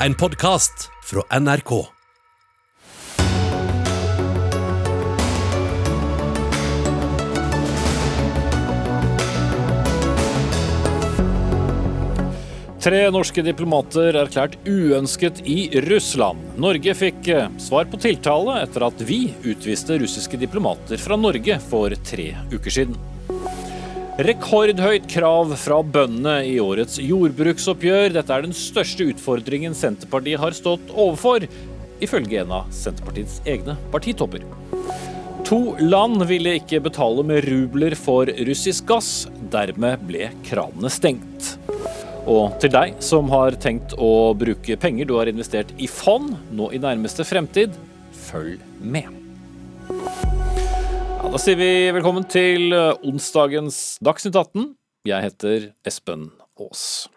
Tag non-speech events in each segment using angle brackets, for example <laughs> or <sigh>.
En podkast fra NRK. Tre norske diplomater erklært uønsket i Russland. Norge fikk eh, svar på tiltale etter at vi utviste russiske diplomater fra Norge for tre uker siden. Rekordhøyt krav fra bøndene i årets jordbruksoppgjør. Dette er den største utfordringen Senterpartiet har stått overfor, ifølge en av Senterpartiets egne partitopper. To land ville ikke betale med rubler for russisk gass. Dermed ble kranene stengt. Og til deg som har tenkt å bruke penger du har investert i fond nå i nærmeste fremtid, følg med. Da sier vi velkommen til onsdagens Dagsnytt 18. Jeg heter Espen Aas.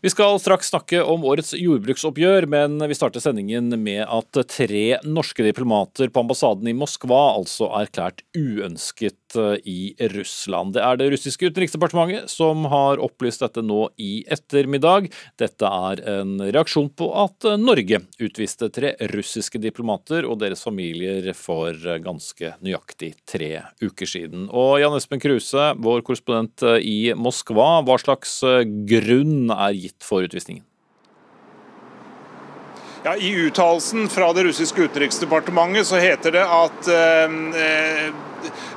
Vi skal straks snakke om årets jordbruksoppgjør, men vi starter sendingen med at tre norske diplomater på ambassaden i Moskva altså er erklært uønsket eh, i Russland. Det er det russiske utenriksdepartementet som har opplyst dette nå i ettermiddag. Dette er en reaksjon på at Norge utviste tre russiske diplomater og deres familier for ganske nøyaktig tre uker siden. Og Jan Espen Kruse, vår korrespondent i Moskva, hva slags grunn er gitt for utvisningen? Ja, I uttalelsen fra det russiske utenriksdepartementet så heter det at eh,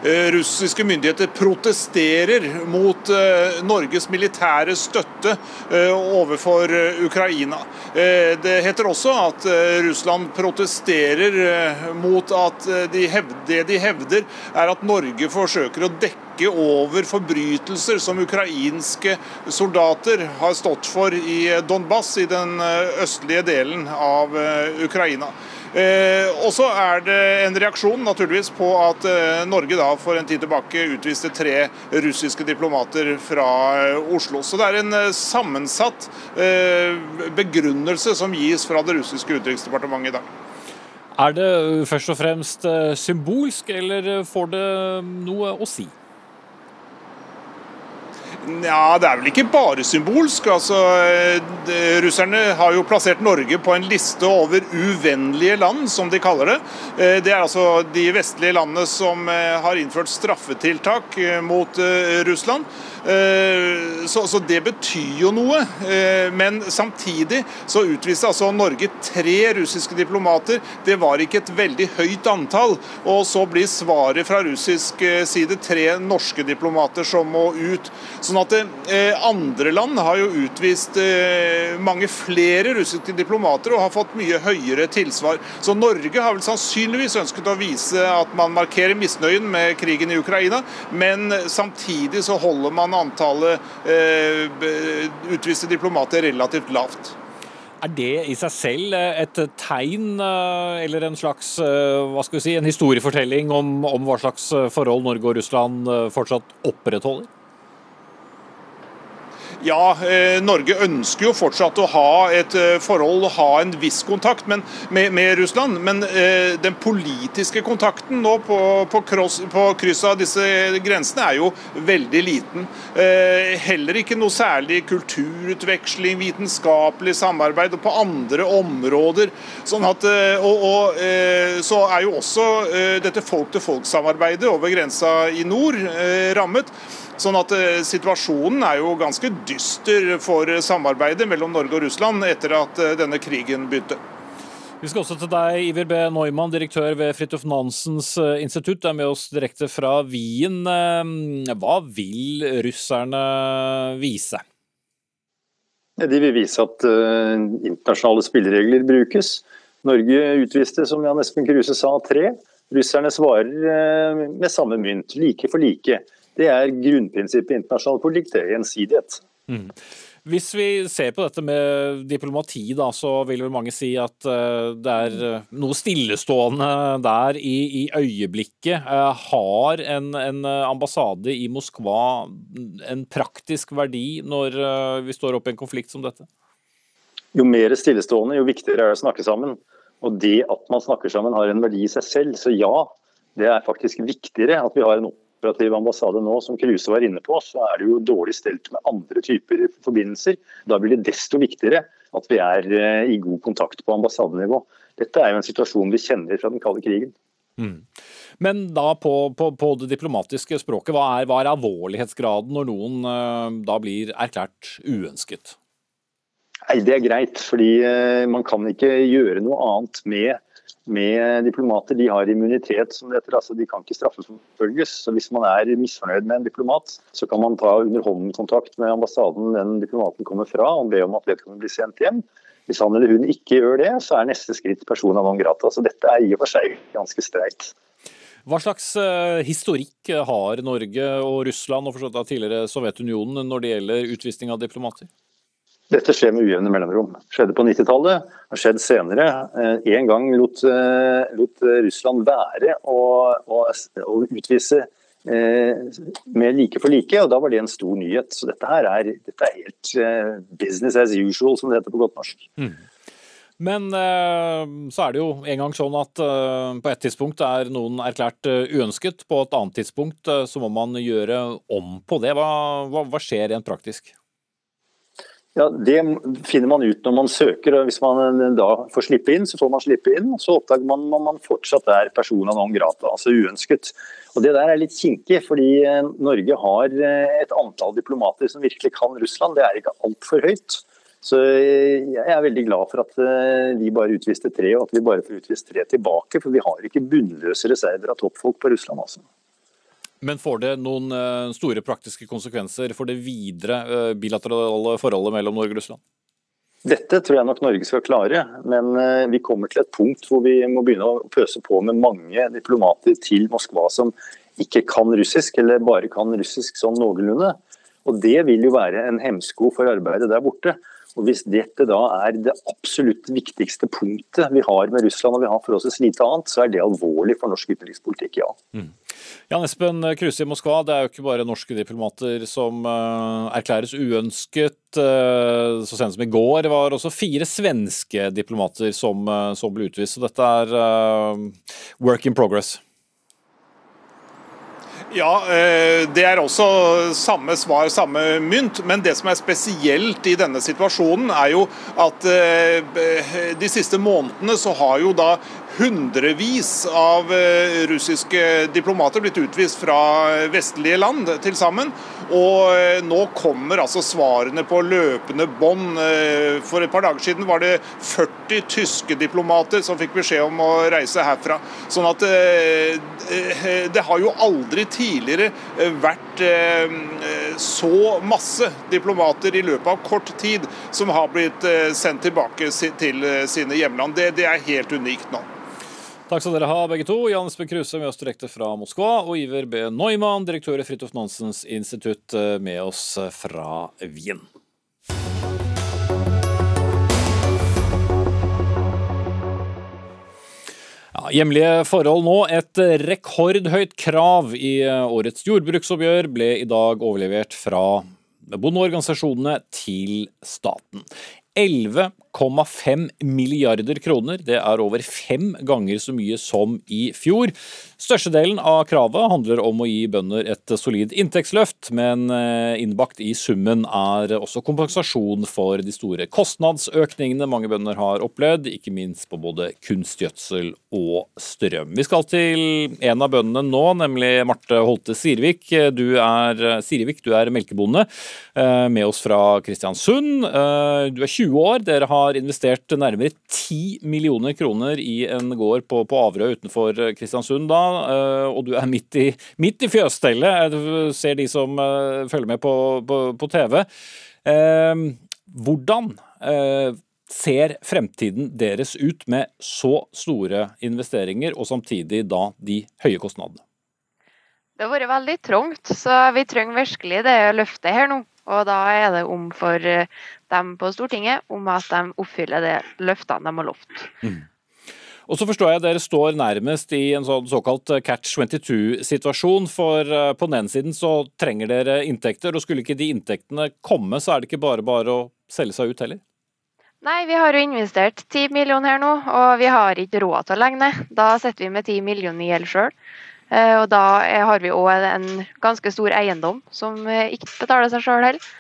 eh, russiske myndigheter protesterer mot eh, Norges militære støtte eh, overfor Ukraina. Det heter også at Russland protesterer mot at de hevder, det de hevder er at Norge forsøker å dekke dekke over forbrytelser som ukrainske soldater har stått for i Donbass, i den eh, østlige delen av eh, Ukraina. Eh, og så er det en reaksjon naturligvis på at eh, Norge da for en tid tilbake utviste tre russiske diplomater fra eh, Oslo. Så det er en eh, sammensatt begrunnelse som gis fra det russiske utenriksdepartementet i dag. Er det først og fremst symbolsk, eller får det noe å si? Ja, Det er vel ikke bare symbolsk. altså Russerne har jo plassert Norge på en liste over uvennlige land, som de kaller det. Eh, det er altså de vestlige landene som eh, har innført straffetiltak eh, mot Russland. Eh, så, så, det betyr jo noe. Eh, men samtidig så utviste altså Norge tre russiske diplomater. Det var ikke et veldig høyt antall. Og så blir svaret fra russisk eh, side tre norske diplomater som må ut. Sånn at andre land har jo utvist mange flere russiske diplomater og har fått mye høyere tilsvar. Så Norge har vel sannsynligvis ønsket å vise at man markerer misnøyen med krigen i Ukraina, men samtidig så holder man antallet eh, utviste diplomater relativt lavt. Er det i seg selv eh, et tegn eh, eller en slags hva skal vi si, en historiefortelling om, om hva slags forhold Norge og Russland fortsatt opprettholder? Ja, eh, Norge ønsker jo fortsatt å ha et eh, forhold, ha en viss kontakt med, med, Russland. Men eh, den politiske kontakten nå på, på, cross, på, kryss av disse grensene er jo veldig liten. Heller ikke noe særlig kulturutveksling, vitenskapelig samarbeid og på andre områder. Sånn at, og, og så er jo også dette folk-til-folk-samarbeidet over grensa i nord rammet. Sånn at eh, Situasjonen er jo ganske dyster for samarbeidet mellom Norge og Russland etter at eh, denne krigen begynte. Vi skal også til deg, Iver B. Neumann, direktør ved Fridtjof Nansens eh, institutt. Du er med oss direkte fra Wien. Hva vil russerne vise? De vil vise at internasjonale spilleregler brukes. Norge utviste, som Jan Espen Kruse sa, tre. Russerne svarer med samme mynt, like for like. Det er grunnprinsippet i internasjonal politikk, det er gjensidighet. Mm. Hvis vi ser på dette med diplomati, da, så vil vel mange si at uh, det er uh, noe stillestående der i, i øyeblikket. Uh, har en, en, ambassade i Moskva en praktisk verdi når vi står oppe i en konflikt som dette? Jo mer stillestående, jo viktigere er det å snakke sammen. Og det at man snakker sammen har en verdi i seg selv. Så ja, det er faktisk viktigere at vi har en operativ ambassade nå, som Kruse var inne på, så er det jo dårlig stelt med andre typer forbindelser. Da blir det desto viktigere at vi er i god kontakt på ambassadenivå. Dette er jo en situasjon vi kjenner fra den kalde krigen. Mm. Men da på, på, på, det diplomatiske språket, hva er, hva er alvorlighetsgraden når noen uh, da blir erklært uønsket? Nei, Det er greit, fordi uh, man kan ikke gjøre noe annet med med diplomater. De har immunitet, som det heter. altså De kan ikke straffeforfølges. Så Hvis man er misfornøyd med en diplomat, så kan man ta underhåndskontakt kontakt med ambassaden den diplomaten kommer fra, og be om at vedkommende blir sendt hjem. Hvis han eller hun ikke gjør det, så er neste skritt persona non grata. Så dette er i og for seg ganske streit. Hva slags uh, historikk har Norge og Russland og tidligere Sovjetunionen når det gjelder utvisning av diplomater? Dette skjer med ujevne mellomrom. Skjedde på 90-tallet, har skjedd senere. Eh, en gang lot, eh, lot Russland være å, å, å utvise eh, med like for like, og da var det en stor nyhet. Så dette her er, dette er helt business as usual, som det heter på godt norsk. Mm. Men så er det jo en gang sånn at på et tidspunkt er noen erklært uønsket, på et annet tidspunkt så må man gjøre om på det. Hva, hva, hva skjer rent praktisk? Ja, Det finner man ut når man søker. og Hvis man da får slippe inn, så får man slippe inn. Så oppdager man at man fortsatt er persona non grata, altså uønsket. Og Det der er litt kinkig, fordi eh, Norge har eh, et antall diplomater som virkelig kan Russland. Det er ikke altfor høyt. Så eh, jeg er veldig glad for at vi bare utviste tre, og at vi bare får utvist tre tilbake. For vi har ikke bunnløse reserver av toppfolk på Russland. altså. Men får det noen eh, store praktiske konsekvenser for det videre eh, bilaterale forholdet mellom Norge og Russland? Dette tror jeg nok Norge skal klare, men eh, vi kommer til et punkt hvor vi må begynne å pøse på med mange diplomater til Moskva som ikke kan russisk, eller bare kan russisk sånn noenlunde. Og Det vil jo være en hemsko for arbeidet der borte. Og Hvis dette da er det absolutt viktigste punktet vi har med Russland, og vi har forholdsvis lite annet, så er det alvorlig for norsk utenrikspolitikk, ja. Mm. Jan Espen Kruse i Moskva, det er jo ikke bare norske diplomater som uh, erklæres uønsket. Uh, så sent som i går var også fire svenske diplomater som, uh, som ble utvist. Så dette er work in progress. Ja, eh, det er også samme svar, samme mynt. Men det som er spesielt i denne situasjonen, er jo at eh, de siste månedene så har jo da hundrevis av eh, russiske diplomater blitt utvist fra vestlige land til sammen. Og eh, nå kommer altså svarene på løpende bånd. Eh, for et par dager siden var det 40 tyske diplomater som fikk beskjed om å reise herfra. Sånn at det har jo aldri tidligere vært så masse diplomater i løpet av kort tid som har blitt sendt tilbake til sine hjemland. Det, det er helt unikt nå. Takk skal dere ha, begge to. Jan Espen Kruse med oss direkte fra Moskva, og Iver B. Neumann, direktør i Fridtjof Nansens institutt, eh, med oss fra Wien. Ja, hjemlige forhold nå. Et rekordhøyt krav i årets jordbruksoppgjør ble i dag overlevert fra bondeorganisasjonene til staten. 11,5 milliarder kroner. Det er over fem ganger så mye som i fjor. Størstedelen av kravet handler om å gi bønder et solid inntektsløft, men eh, innbakt i summen er også kompensasjon for de store kostnadsøkningene mange bønder har opplevd, ikke minst på både kunstgjødsel og strøm. Vi skal til en av bøndene nå, nemlig Marte Holte Sirvik. Du er, Sirvik, du er melkebonde eh, med oss fra Kristiansund. Eh, du er 20 år. Dere har investert nærmere 10 millioner kroner i en gård på, på Averøy utenfor Kristiansund. da. Eh, og du er midt i, midt i fjøsstellet. Du ser de som eh, følger med på, på, på TV. Eh, hvordan ser fremtiden deres ut med så store investeringer, og samtidig da de høye kostnadene? Det har vært veldig trangt, så vi trenger virkelig det løftet her nå. Og da er det om for dem på Stortinget om at de oppfyller det løftene de har lovt. Mm. Og så forstår jeg dere står nærmest i en sånn såkalt catch 22-situasjon. For eh, på den ene siden så trenger dere inntekter, og skulle ikke de inntektene komme, så er det ikke bare bare å selge seg ut heller? Nei, vi har jo investert 10 millioner her nå, og vi har ikke råd til å legge ned. Da sitter vi med 10 millioner i gjeld sjøl. Eh, og da har vi òg en ganske stor eiendom som ikke betaler seg sjøl heller.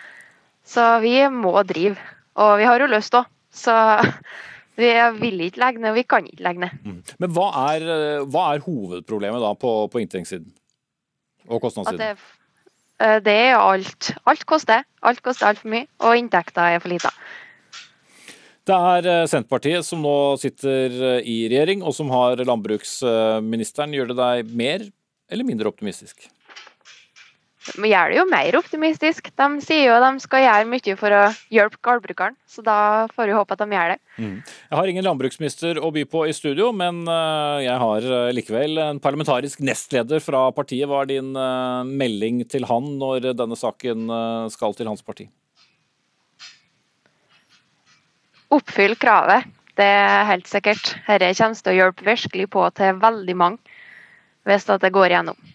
Så vi må drive. Og vi har jo lyst òg. Så <laughs> vi vil ikke legge ned, og vi kan ikke legge ned. Mm. Men hva er, eh, hva er hovedproblemet da på, på inntektssiden og At kostnadssiden? det, eh, det er alt. Alt koster. Alt koster altfor mye, og inntekta er for lita. Det er eh, Senterpartiet som nå sitter i regjering, og som har landbruksministeren. Gjør det deg mer eller mindre optimistisk? Gjør det jo mer optimistisk. De sier jo de skal gjøre mye for å hjelpe gårdbrukeren, så da får vi håpe at de gjør det. Jeg har ingen landbruksminister å by på i studio, men eh, jeg har eh, likevel en parlamentarisk nestleder fra partiet. Hva er din eh, melding til han når denne saken skal til hans parti? Oppfyll kravet. Det er helt sikkert. Dette kommer til å hjelpe virkelig på til veldig mange, hvis det går igjennom.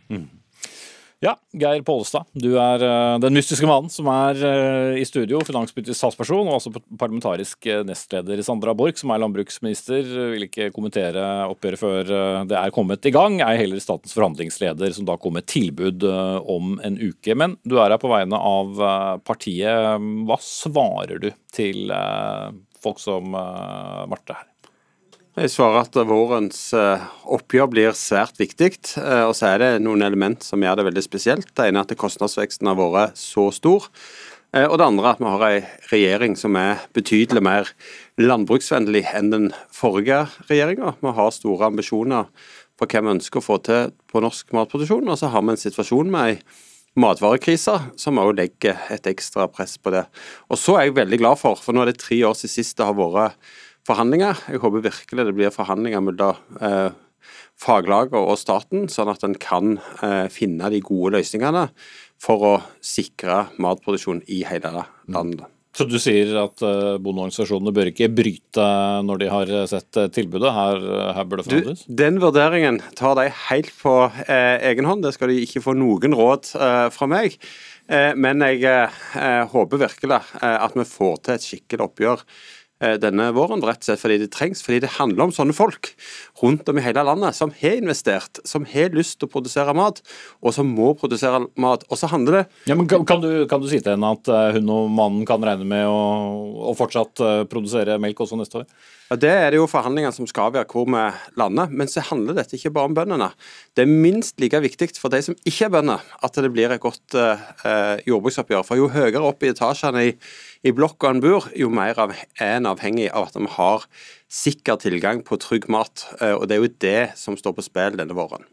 Ja, Geir Pollestad, du er eh, den mystiske mannen som er eh, i studio, finanspolitisk talsperson og også parlamentarisk eh, nestleder. Sandra Borch, som er landbruksminister, vil ikke kommentere oppgjøret før det er kommet i gang. Er heller statens forhandlingsleder, som da kom med tilbud om en uke. Men du er her på vegne av partiet. Hva svarer du til folk som Marte her? Jeg svarer at vårens eh, oppgjør blir svært viktig. eh, Og så er det noen element som gjør det veldig spesielt. Det ene er at kostnadsveksten har vært så stor. Eh, Og det andre er at vi har en regjering som er betydelig mer landbruksvennlig enn den forrige regjeringa. Vi har store ambisjoner for hva vi ønsker å få til på norsk matproduksjon. Og så har vi en situasjon med ei matvarekrise som også legger et ekstra press på det. Og så er jeg veldig glad for, for nå er det tre år siden sist det har vært forhandlinger. Jeg håper virkelig det blir forhandlinger mellom eh, faglaget og staten, sånn at en kan eh, finne de gode løsningene for å sikre matproduksjon i hele landet. Så du sier at uh, bondeorganisasjonene bør ikke bryte når de har sett eh, tilbudet? Her, her bør det Du, forhandles? den vurderingen tar de helt på eh, egen hånd. Det skal de ikke få noen råd eh, fra meg. Eh, men jeg eh, håper virkelig eh, at vi får til et skikkelig oppgjør eh, denne våren, rett og slett fordi det trengs. Fordi det handler om sånne folk rundt om i hele landet som har investert, som har lyst til å produsere mat, og som må produsere mat. Og så handler det Ja, men kan, kan, du, kan du si til henne at eh, hun og mannen kan regne med å, å fortsatt eh, produsere melk også neste år? Ja, Det er det jo forhandlingene som skal avgjøre hvor vi lander. Men så handler dette ikke bare om bøndene. Det er minst like viktig for de som ikke er bønder, at det blir et godt eh, jordbruksoppgjør. For jo høyere opp i etasjene i, i blokka en bor, jo mer av, er en avhengig av at vi har sikker tilgang på trygg mat. Eh, og det er jo det som står på spill denne våren.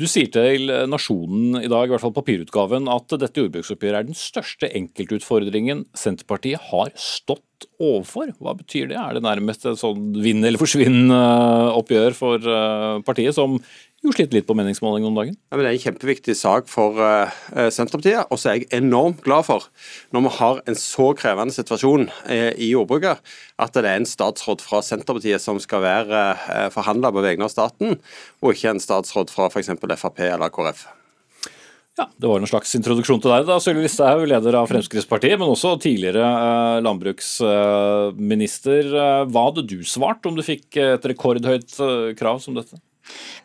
Du sier til Nasjonen i dag, i hvert fall papirutgaven, at dette jordbruksoppgjøret er den største enkeltutfordringen Senterpartiet har stått overfor. Hva betyr det? Er det nærmest et sånn vinn eller forsvinn-oppgjør for eh, partiet, som jo sliter litt på meningsmålingene om dagen? Ja, men det er en kjempeviktig sak for uh, Senterpartiet. Og så er jeg enormt glad for, når vi har en så krevende situasjon uh, i jordbruket, at det er en statsråd fra Senterpartiet som skal være uh, forhandler på vegne av staten, og ikke en statsråd fra f.eks. Frp eller KrF. Ja, Det var en slags introduksjon til deg, da, Sylvi Listhaug, leder av Fremskrittspartiet, men også tidligere eh, landbruksminister. Hva hadde du svart om du fikk et rekordhøyt krav som dette?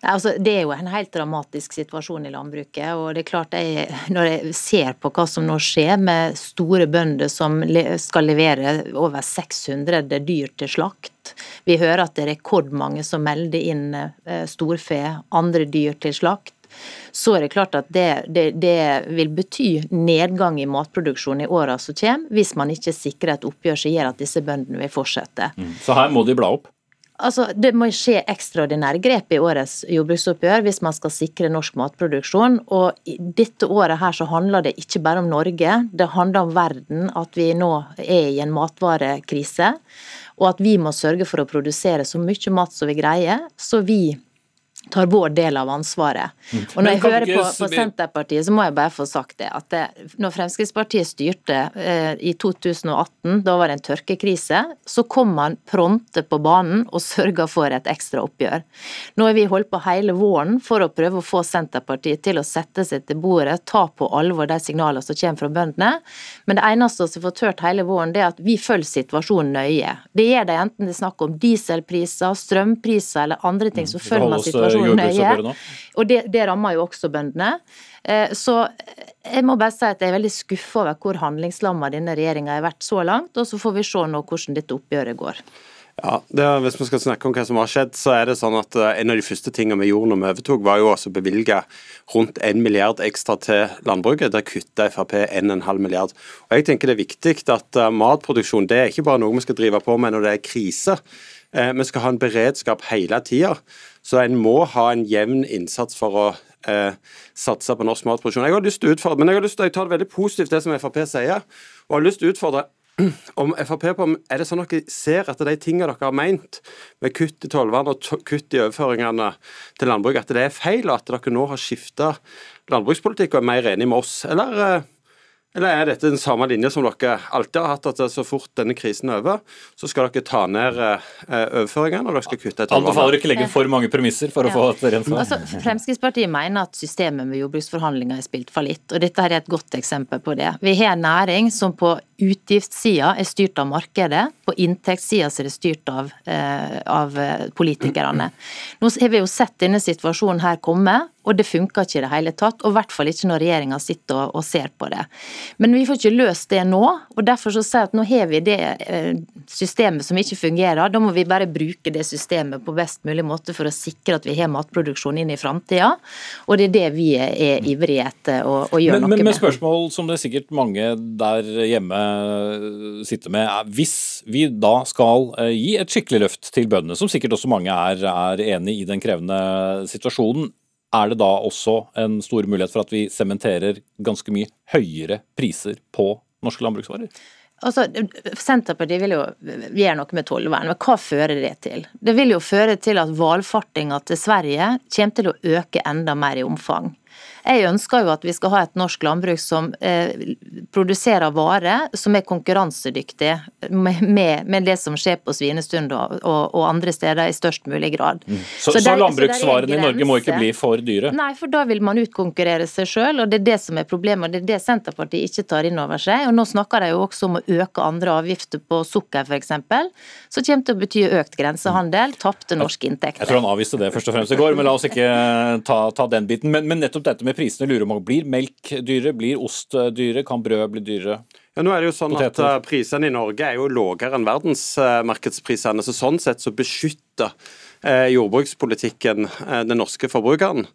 Nei, altså, det er jo en helt dramatisk situasjon i landbruket. og det er klart jeg, Når jeg ser på hva som nå skjer med store bønder som skal levere over 600 dyr til slakt Vi hører at det er rekordmange som melder inn eh, storfe, andre dyr til slakt. Så er det klart at det, det, det vil bety nedgang i matproduksjonen i åra som kommer, hvis man ikke sikrer et oppgjør som gjør at disse bøndene vil fortsette. Så her må de bla opp. Altså, Det må skje ekstraordinære grep i årets jordbruksoppgjør hvis man skal sikre norsk matproduksjon. Og dette året her så handler det ikke bare om Norge, det handler om verden. At vi nå er i en matvarekrise. Og at vi må sørge for å produsere så mye mat som vi greier, så vi tar vår del av ansvaret. Og når Men jeg hører på, på Senterpartiet, så må jeg bare få sagt det. At det, når Fremskrittspartiet styrte eh, i 2018, da var det en tørkekrise, så kom man prompte på banen og sørga for et ekstra oppgjør. Nå har vi holdt på hele våren for å prøve å få Senterpartiet til å sette seg til bordet, ta på alvor de signalene som kommer fra bøndene. Men det eneste vi har fått hørt hele våren, det er at vi følger situasjonen nøye. Det gjør de enten det er snakk om dieselpriser, strømpriser eller andre ting, så følger holder man situasjonen så jordbruksoppgjøret Og det, det rammer jo også bøndene. Eh, Så jeg må bare si at jeg er veldig skuffa over hvor handlingslamma denne regjeringa har vært så langt. Og så får vi se nå hvordan dette oppgjøret går. Ja, det, Hvis vi skal snakke om hva som har skjedd, så er det sånn at eh, en av de første tingene vi gjorde når vi overtok, var jo også å bevilge rundt 1 milliard ekstra til landbruket. Der kutta Frp 1,5 milliard. Og jeg tenker Det er viktig at eh, matproduksjon det er ikke bare noe vi skal drive på med når det er krise. Eh, Vi skal ha en beredskap hele tida. Så en må ha en jevn innsats for å eh, satse på norsk matproduksjon. Jeg har lyst til å utfordre, men jeg har lyst til å ta det veldig positivt, det som Frp sier. Og har lyst til å utfordre <clears throat> om Frp på er det sånn at dere ser at de tingene dere har ment med kutt i tollvern og kutt i overføringene til landbruk, at det er feil, og at dere nå har skifta landbrukspolitikk og er mer enig med oss? Eller, eh, eller er dette den samme linja som dere alltid har hatt, at så fort denne krisen er over, så skal dere ta ned eh, overføringene og dere skal kutte et... Anbefaler ikke legge for mange premisser for å Ja. få et rent svar. Altså, Fremskrittspartiet mener at systemet med jordbruksforhandlinger er spilt fallitt, og dette her er et godt eksempel på det. Vi har en næring som på utgiftssida er styrt av markedet, på inntektssida er det styrt av, eh, av eh, politikerne. Nå har vi jo sett denne situasjonen her komme, og det funker ikke i det hele tatt, og i hvert fall ikke når regjeringa sitter og, og ser på det. Men vi får ikke løst det nå, og derfor så sier jeg at nå har vi det eh, systemet som ikke fungerer. Da må vi bare bruke det systemet på best mulig måte for å sikre at vi har matproduksjon inn i framtida, og det er det vi er ivrige etter å, å gjøre Men, noe men med med. spørsmål som det er sikkert mange der hjemme eh, sitter med, hvis vi da skal eh, gi et skikkelig løft til bøndene, som sikkert også mange er, er enig i den krevende situasjonen, er det da også en stor mulighet for at vi sementerer ganske mye høyere priser på norske landbruksvarer? Altså, Senterpartiet vil jo gjøre noe med tollvern, men hva fører det til? Det vil jo føre til at valfartinga til Sverige kommer til å øke enda mer i omfang. Jeg ønsker jo at vi skal ha et norsk landbruk som eh, produserer varer som er konkurransedyktige med, med, med det som skjer på Svinestund og, og, og andre steder i størst mulig grad. Mm. Så, så, der- er landbruksvarene i Norge må ikke bli for dyre? Nei, for da vil man utkonkurrere seg sjøl, og det er det som er problemet. og Det er det Senterpartiet ikke tar inn over seg. Og nå snakker de jo også om å øke andre avgifter på sukker f.eks., som kommer til å bety økt grensehandel, tapte norske inntekter. Jeg tror han avviste det først og fremst i går, men la oss ikke ta, ta den biten. Men, men nettopp dette med prisene lurer man. Blir melk dyrere? Blir ost dyrere? Kan brød bli dyrere? Ja, nå er det jo sånn Poteter. at Prisene i Norge er jo lavere enn verdensmarkedsprisene, så sånn sett så beskytter eh, jordbrukspolitikken eh, den norske forbrukeren.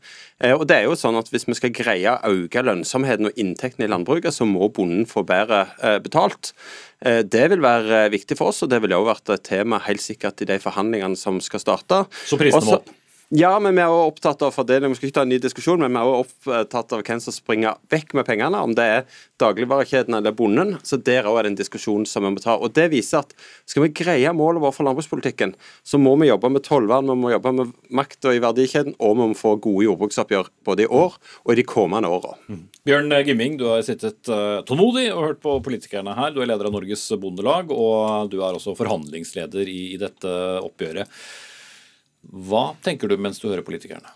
Eh, og det er jo sånn at Hvis vi skal greie å øke lønnsomheten og inntektene i landbruket, så må bonden få bedre eh, betalt. Eh, Det vil være eh, viktig for oss, og det vil også vært et tema helt sikkert i de forhandlingene som skal starte. Så prisene må opp? Ja, men vi er også opptatt av fordeling. Vi skal ikke ta en ny diskusjon, men vi er også opptatt av hvem som springer vekk med pengene, om det er dagligvarekjeden eller bonden. Så der òg er det en diskusjon som vi må ta. Og Det viser at skal vi greie målet vårt for landbrukspolitikken, så må vi jobbe med tollvern, vi må jobbe med makta i verdikjeden, og vi må få gode jordbruksoppgjør både i år og i de kommende åra. Bjørn Gimming, du har sittet eh, tålmodig og hørt på politikerne her. Du er leder av Norges Bondelag, og du er også forhandlingsleder i dette oppgjøret. Hva tenker du mens du hører politikerne?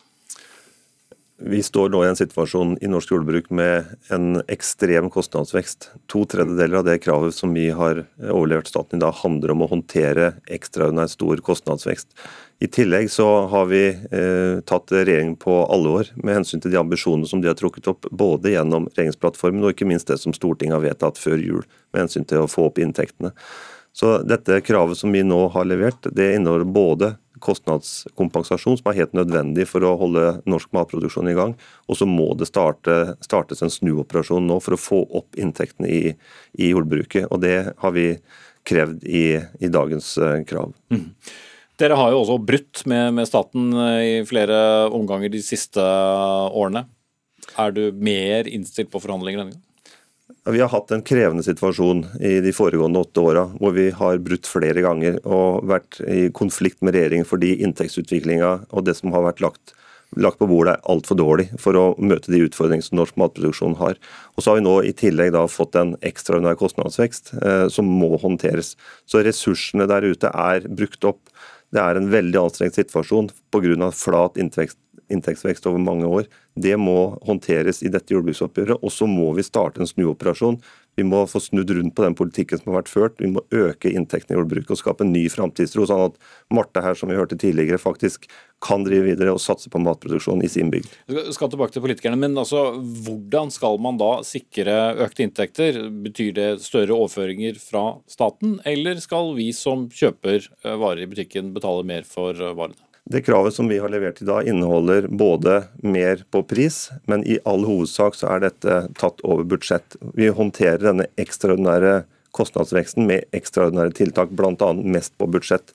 Vi står nå i en situasjon i norsk jordbruk med en ekstrem kostnadsvekst. To tredjedeler av det kravet som vi har overlevert staten i dag, handler om å håndtere ekstraordinært stor kostnadsvekst. I tillegg så har vi eh, tatt regjeringen på alvor med hensyn til de ambisjonene som de har trukket opp, både gjennom regjeringsplattformen og ikke minst det som Stortinget har vedtatt før jul, med hensyn til å få opp inntektene. Så dette kravet som vi nå har levert, det inneholder både kostnadskompensasjon, som er helt nødvendig for å holde norsk matproduksjon i gang, og så må det starte, startes en snuoperasjon nå for å få opp inntektene i, i jordbruket. Og det har vi krevd i, i dagens krav. krav. Dere har jo også brutt med, med staten eh, i flere omganger de siste årene. Er du mer innstilt på forhandlinger denne gangen? Vi har hatt en krevende situasjon i de foregående åtte åra, hvor vi har brutt flere ganger og vært i konflikt med regjeringen fordi inntektsutviklinga og det som har vært lagt, lagt på bordet er altfor dårlig for å møte de utfordringene som norsk matproduksjon har. Og Så har vi nå i tillegg fått en ekstraordinær kostnadsvekst eh, som må håndteres. Så ressursene der ute er brukt opp. Det er en veldig anstrengt situasjon pga. flat inntekts inntektsvekst over mange år. Det må håndteres i dette jordbruksoppgjøret. Og så må vi starte en snuoperasjon Vi må få snudd rundt på den politikken som har vært ført. Vi må øke inntektene i jordbruket og skape en ny framtidstro, sånn at Marte her, som vi hørte tidligere, faktisk kan drive videre og satse på matproduksjon i sin bygd. Jeg skal tilbake til politikerne, men altså, hvordan skal man da sikre økte inntekter? Betyr det større overføringer fra staten, eller skal vi som kjøper eh, varer i butikken betale mer for eh, varene? Det kravet som vi har levert i dag inneholder både mer på pris, men i all hovedsak så er dette tatt over budsjett. Vi håndterer denne ekstraordinære kostnadsveksten med ekstraordinære tiltak, bl.a. mest på budsjett.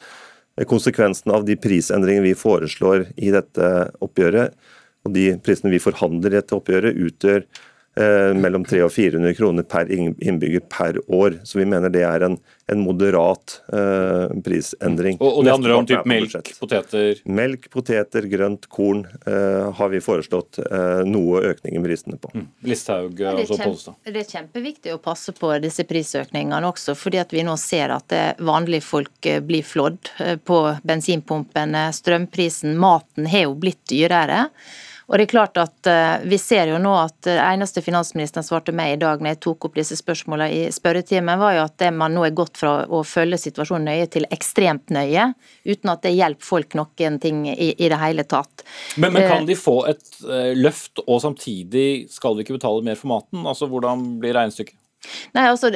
Konsekvensen av de prisendringene vi foreslår i dette oppgjøret, og de prisene vi forhandler i dette oppgjøret, utgjør mellom 300 og 400 kroner per innbygger per år. Så vi mener det er en, en moderat eh, prisendring. Og, og det handler om typ melk, poteter? Melk, poteter, grønt, korn eh, har vi foreslått eh, noe økning i prisene på. Mm. Listhaug, ja, altså Pollestad. Det er kjempeviktig å passe på disse prisøkningene også, fordi at vi nå ser at vanlige folk eh, blir flådd eh, på bensinpumpene. Strømprisen, maten har jo blitt dyrere. Og det er klart at uh, Vi ser jo nå at det eneste finansministeren svarte meg i dag når jeg tok opp disse spørsmålene i spørretimen, var jo at det man nå er gått fra å følge situasjonen nøye til ekstremt nøye, uten at det hjelper folk noen ting i, i det hele tatt. Men, men, kan eh, de få et løft, og samtidig skal vi ikke betale mer for maten? Altså Hvordan blir regnestykket? Nei, altså,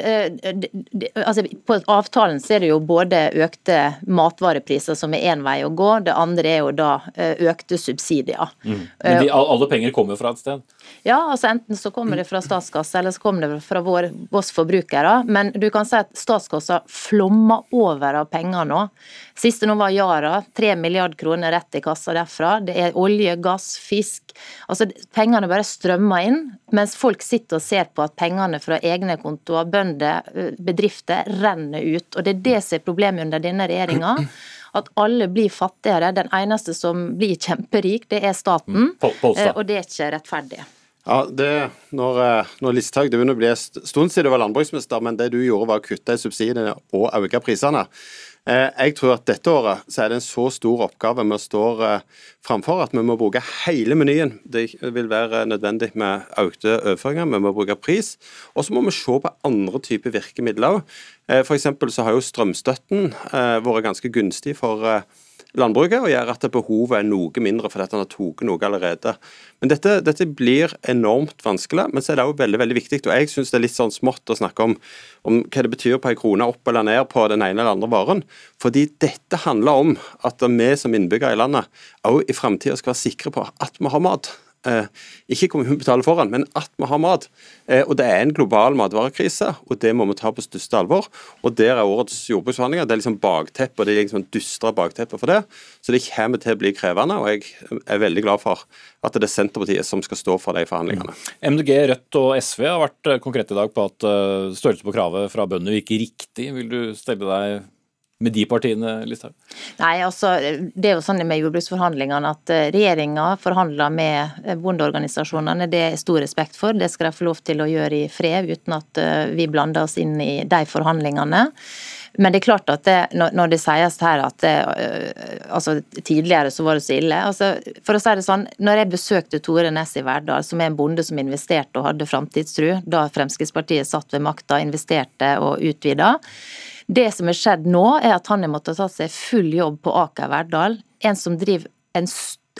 altså, På avtalen så er det jo både økte matvarepriser, som er én vei å gå. Det andre er jo da økte subsidier. Mm. Men de, alle penger kommer fra et sted? Ja, altså enten så kommer det fra statskassa, eller så kommer det fra vår, oss forbrukere. Men du kan si at statskassa flommer over av penger nå. Siste nå var Yara. 3 milliard kroner rett i kassa derfra. Det er olje, gass, fisk. Altså Pengene bare strømmer inn, mens folk sitter og ser på at pengene fra egne kontoer, bønder, bedrifter renner ut. Og Det er det som er problemet under denne regjeringa. At alle blir fattigere. Den eneste som blir kjemperik, det er staten. Mm. Og det er ikke rettferdig. Ja, det, når, når Listhaug, Det begynner å bli en stund siden du var landbruksminister, men det du gjorde var å kutte i subsidiene og øke prisene. Eh, jeg tror at dette året så er det en så stor oppgave vi står eh, framfor at vi må bruke hele menyen. Det vil være nødvendig med økte overføringer, vi må bruke pris. Og så må vi se på andre typer virkemidler òg. Eh, F.eks. så har jo strømstøtten vært ganske gunstig for landbruket, og gjør at behovet er noe mindre fordi han har tatt noe allerede. Men dette, dette, blir enormt vanskelig, men så er det òg veldig veldig viktig. og Jeg syns det er litt sånn smått å snakke om, om hva det betyr på en krone opp eller ned på den ene eller andre varen. Fordi dette handler om at vi som innbyggere i landet òg i framtida skal være sikre på at vi har mat. Eh, ikke kommunen betaler for den, men at vi har mat. Eh, og Det er en global matvarekrise, og det må vi ta på største alvor. Og Der er årets jordbruksforhandlinger det er liksom bakteppet, og det er liksom dystre bakteppet for det. Så det kommer til å bli krevende, og jeg er veldig glad for at det er Senterpartiet som skal stå for de forhandlingene. MDG, Rødt og SV har vært eh, konkrete i dag på at størrelse på kravet fra bøndene virker riktig. Vil du stelle deg med de partiene, Listhaug? Nei, altså, Det er jo sånn med jordbruksforhandlingene at eh, regjeringa forhandler med eh, bondeorganisasjonene. Det er stor respekt for. Det skal de få lov til å gjøre i fred, uten at eh, vi blander oss inn i de forhandlingene. Men det er klart at det, når det sies her at det, altså, tidligere så var det så ille altså, For å si det sånn, når jeg besøkte Tore Næss i Verdal, som er en bonde som investerte og hadde framtidstru, da Fremskrittspartiet satt ved makta, investerte og utvida, det som er skjedd nå, er at han har måttet ta seg full jobb på Aker Verdal. En som driver en,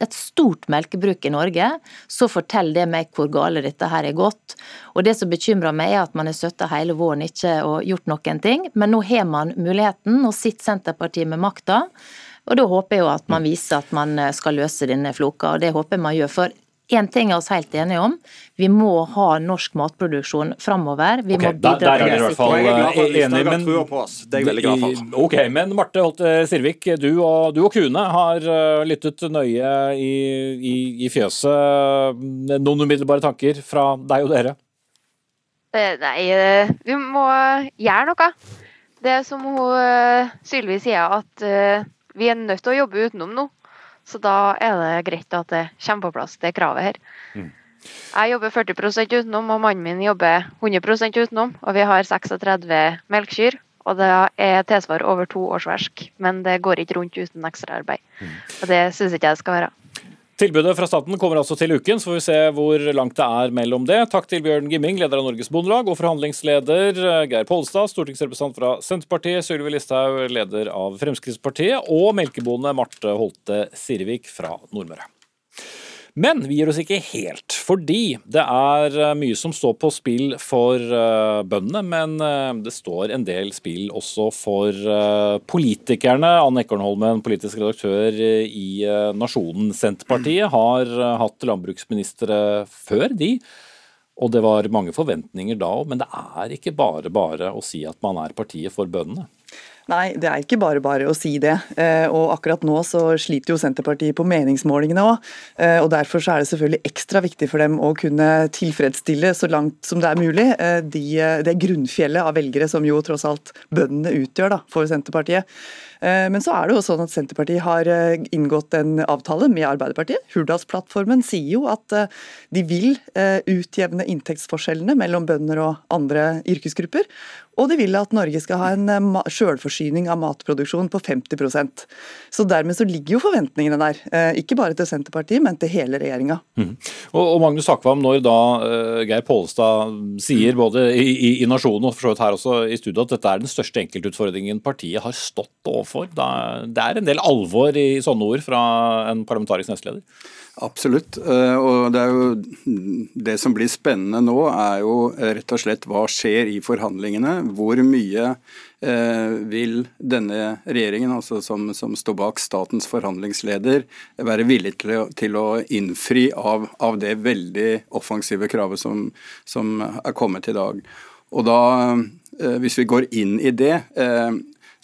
et stort melkebruk i Norge. Så forteller det meg hvor gale dette her er gått. Og det som bekymrer meg, er at man har sittet hele våren ikke og gjort noen ting. Men nå har man muligheten. og sitter Senterpartiet med makta. Og da håper jeg jo at man viser at man skal løse denne floka, og det håper jeg man gjør. For Én ting er oss helt enige om. Vi må ha norsk matproduksjon framover. Vi okay, må bidra der, der er i hvert fall enig, men Det er jeg veldig glad for. Ok, men Marte Holte Sirvik, du og, du og Kune har eh, lyttet nøye i, i, i fjøset. Noen umiddelbare tanker fra deg og dere? Eh, nei, eh, vi må gjøre noe. Det er som hun Sylvi sier, at vi er nødt til å jobbe utenom nå. Så da er det greit at det kommer på plass det kravet her. Mm. Jeg jobber 40 utenom, og mannen min jobber 100% utenom. Og vi har 36 melkekyr, og det er tilsvar over to årsverk. Men det går ikke rundt uten ekstraarbeid. Mm. Og det syns ikke jeg det skal være. Tilbudet fra staten kommer altså til uken, så får vi se hvor langt det er mellom det. Takk til Bjørn Gimming, leder av Norges Bondelag, og forhandlingsleder Geir Polstad, stortingsrepresentant fra Senterpartiet, Sylvi Listhaug, leder av Fremskrittspartiet, og melkebonde Marte Holte Sirvik fra Nordmøre. Men vi gir oss ikke helt, fordi det er eh, mye som står på spill for uh, bøndene. Men uh, det står en del spill også for politikerne. Anne Ekornholmen, politisk redaktør i Nasjonen. Senterpartiet har hatt landbruksministre før, de. Og det var mange forventninger da òg, men det er ikke bare bare å si at man er partiet for bøndene. Nei, det er ikke bare bare å si det. Eh, og akkurat nå så sliter jo Senterpartiet på meningsmålingene òg. Eh, og derfor så er det selvfølgelig ekstra viktig for dem å kunne tilfredsstille så langt som det er mulig eh, de, det grunnfjellet av velgere som jo tross alt bøndene utgjør da, for Senterpartiet. Men så er det jo sånn at Senterpartiet har inngått en avtale med Arbeiderpartiet. Hurdalsplattformen sier jo at de vil utjevne inntektsforskjellene mellom bønder og andre yrkesgrupper. Og de vil at Norge skal ha en sjølforsyning selvforsyning av matproduksjon på 50% Så dermed så ligger jo forventningene der. Eh, ikke bare til Senterpartiet, men til hele regjeringa. Mm. Og, Magnus Takvam, når da uh, Geir Pollestad sier både i, i, i Nasjonen og for så vidt her også i studio at dette er den største enkeltutfordringen partiet har stått overfor. Da, det er en del alvor i sånne ord fra en parlamentarisk nestleder? Absolutt. Eh, og det, jo, det som blir spennende nå, er jo rett og slett hva skjer i forhandlingene. Hvor mye eh, vil denne regjeringen, altså som, som, står bak statens forhandlingsleder, være villig til å, til å innfri av, av, det veldig offensive kravet som, som er kommet i dag. Og da, eh, hvis vi går inn i det, eh,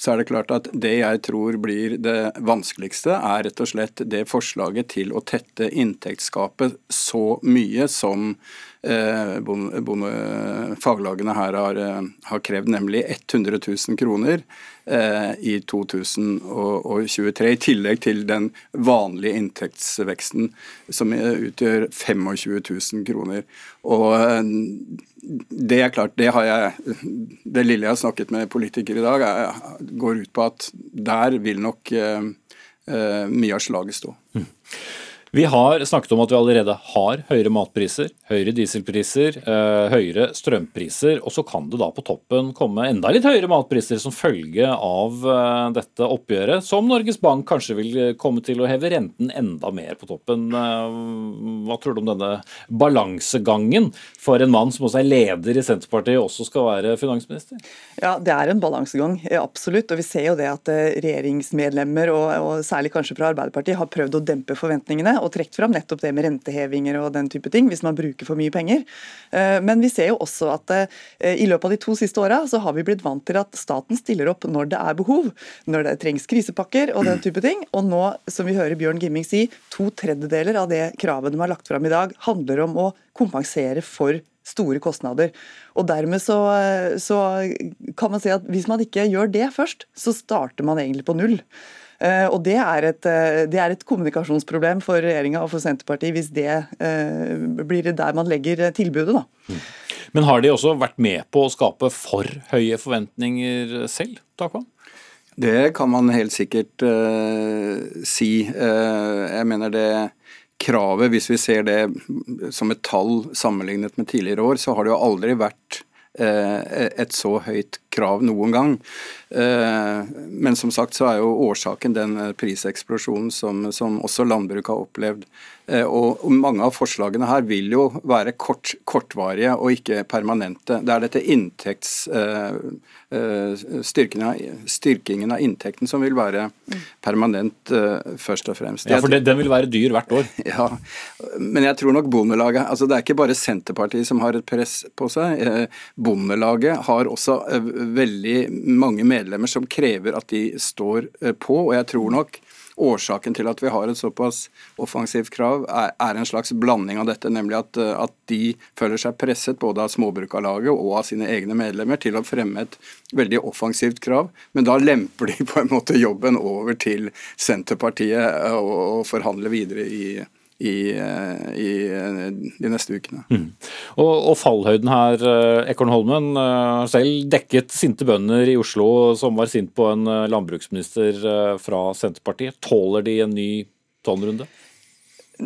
så er det klart at det jeg tror blir det vanskeligste, er rett og slett det forslaget til å tette inntektsgapet så mye som eh, faglagene her har, eh, har, krevd, nemlig 100 000 kroner eh, i 2023, i tillegg til den vanlige inntektsveksten som utgjør 25 000 kroner. Og det er klart, det jeg Det lille jeg har snakket med politikere i dag, er, går ut på at der vil nok eh mye av slaget stå. Mm. Vi har snakket om at vi allerede har høyere matpriser, høyere dieselpriser, eh, høyere strømpriser. Og så kan det da på toppen komme enda litt høyere matpriser som følge av eh, dette oppgjøret, som Norges Bank kanskje vil komme til å heve renten enda mer på toppen. Eh, hva tror du om denne balansegangen for en mann som også er leder i Senterpartiet, også skal være finansminister? Ja, det er en balansegang, absolutt. Og vi ser jo det at regjeringsmedlemmer, og, og særlig kanskje fra Arbeiderpartiet, har prøvd å dempe forventningene og trukket fram nettopp det med rentehevinger og den type ting, hvis man bruker for mye penger. Eh, men vi ser jo også at eh, i løpet av de to siste åra så har vi blitt vant til at staten stiller opp når det er behov, når det trengs krisepakker og den type ting. Og nå, som vi hører Bjørn Gimming si, to tredjedeler av det kravet de har lagt fram i dag, handler om å kompensere for store kostnader. Og Dermed så, så, kan man si at hvis man ikke gjør det først, så starter man egentlig på null. Eh, og det er, et, eh, det er et kommunikasjonsproblem for regjeringa og for Senterpartiet hvis det eh, blir der man legger tilbudet. da. Mm. Men har de også vært med på å skape for høye forventninger selv, Takvam? Det kan man helt sikkert uh, si. Uh, jeg mener det kravet, hvis vi ser det som et tall sammenlignet med tidligere år, så har det jo aldri vært uh, et så høyt krav noen gang. Eh, men som sagt så er jo årsaken den eh, priseksplosjonen som, som også landbruket har opplevd. Eh, og mange av forslagene her vil jo være kort, kortvarige og ikke permanente. Det er dette inntekts... Styrkingen av, styrkingen av inntekten som vil være permanent, først og fremst. Ja, for Den vil være dyr hvert år? <laughs> Ja, men jeg tror nok Bondelaget altså Det er ikke bare Senterpartiet som har et press på seg. Bondelaget har også veldig mange medlemmer som krever at de står eh, på. Og jeg tror nok årsaken til at vi har et såpass offensivt krav, er, en slags blanding av dette. Nemlig at, eh, at de føler seg presset både av Småbrukarlaget og av sine egne medlemmer til å fremme et veldig offensivt krav. Men da lemper de <laughs> på en måte jobben over til Senterpartiet eh, og, og forhandler videre i i, eh, i, eh, de neste ukene. Mm. Og, og, fallhøyden her, eh, Ekornholmen har selv dekket sinte bønder i Oslo som var sint på en landbruksminister fra Senterpartiet. Tåler de en ny tonrunde?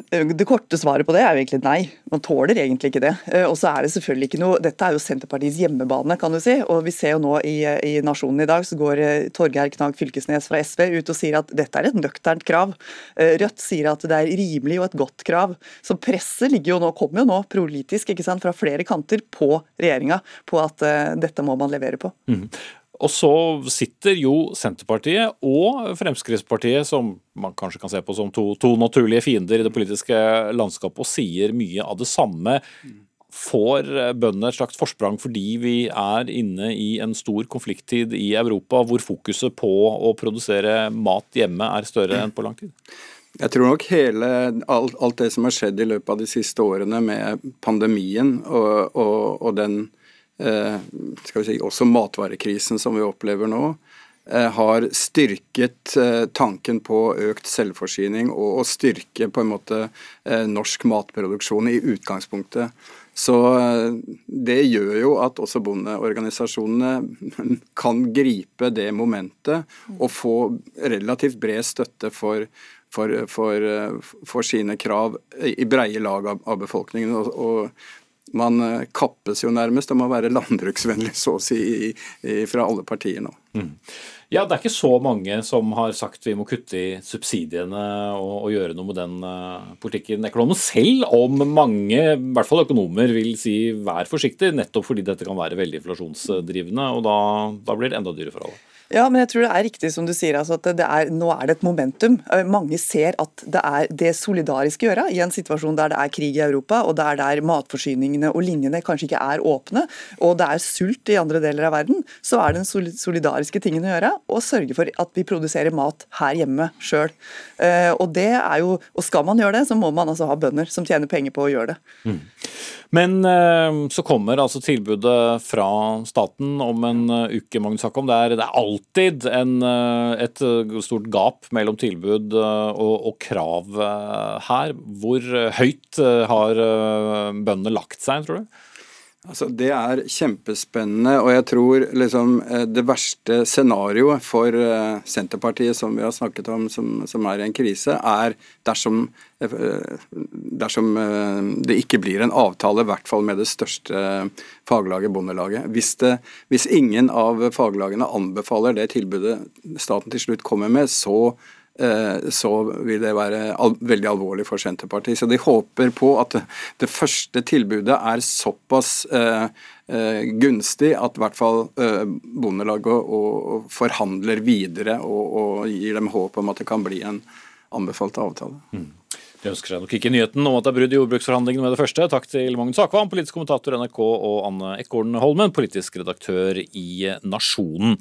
Det korte svaret på det er jo egentlig nei. Man tåler egentlig ikke det. Eh, og så er det selvfølgelig ikke noe Dette er jo Senterpartiets hjemmebane, kan du si. Og vi ser jo nå i, i Nasjonen i dag, så går eh, Torgeir Knag Fylkesnes fra SV ut og sier at dette er et nøkternt krav. Eh, Rødt sier at det er rimelig og et godt krav. Så presset ligger jo nå, kommer jo nå politisk ikke sant, fra flere kanter på regjeringa på at dette må man levere på. Mm. Og så sitter jo Senterpartiet og Fremskrittspartiet, som man kanskje kan se på som to, to naturlige fiender i det politiske landskapet, og sier mye av det samme. Får bøndene et slags forsprang fordi vi er inne i en stor konflikttid i Europa, hvor fokuset på å produsere mat hjemme er større enn på lang tid? Jeg tror nok hele, alt, alt, det som har skjedd i løpet av de siste årene med pandemien og, og, og den skal vi si, også matvarekrisen som vi opplever nå, eh, har styrket eh, tanken på økt selvforsyning og å styrke på en måte norsk matproduksjon i utgangspunktet. Så det gjør jo at også bondeorganisasjonene <laughs> kan gripe det momentet og få relativt bred støtte for, for, for, for sine krav i breie lag av, av befolkningen. Og, og, man eh, kappes jo nærmest om å være landbruksvennlig, så å si, fra alle partier nå. Mm. Ja, det er ikke så mange som har sagt vi må kutte i subsidiene og, og gjøre noe med den uh, politikken økonomen, selv om mange, i hvert fall økonomer, vil si vær forsiktig, nettopp fordi dette kan være veldig inflasjonsdrivende, og da, da blir det enda dyrere for alle. Ja, men jeg tror det er riktig som du sier. Altså at er, nå er det et momentum. Eh, mange ser at det er det solidariske å gjøre i en situasjon der det er krig i Europa, og det er der matforsyningene og linjene kanskje ikke er åpne, og det er sult i andre deler av verden, så er den solidariske tingen å gjøre å sørge for at vi produserer mat her hjemme sjøl. Eh, og det er jo, og skal man gjøre det, så må man altså ha bønder som tjener penger på å gjøre det. Mm. Men eh, så kommer altså tilbudet fra staten om en uke, Magnus Hakkom. Det er, det er alltid en, eh, et eh, stort gap mellom tilbud eh, og, og, krav her. Hvor høyt har bøndene lagt seg, tror du? Altså, det er kjempespennende, og jeg tror liksom, det verste scenarioet for Senterpartiet, som vi har snakket om, som, som er i en krise, er dersom, dersom det ikke blir en avtale, i hvert fall med det største faglaget, Bondelaget. Hvis, det, hvis ingen av faglagene anbefaler det tilbudet staten til slutt kommer med, så Eh, så vil det være veldig alvorlig for Senterpartiet. Så de håper på at det, første tilbudet er såpass eh, eh, gunstig at i hvert fall eh, Bondelaget forhandler videre og, gir dem håp om at det kan bli en anbefalt avtale. Mm. De ønsker seg nok ikke nyheten om at det er brudd i jordbruksforhandlingene med det første. Takk til Magnus Akvam, politisk kommentator NRK, og Anne Ekorn Holmen, politisk redaktør i Nasjonen.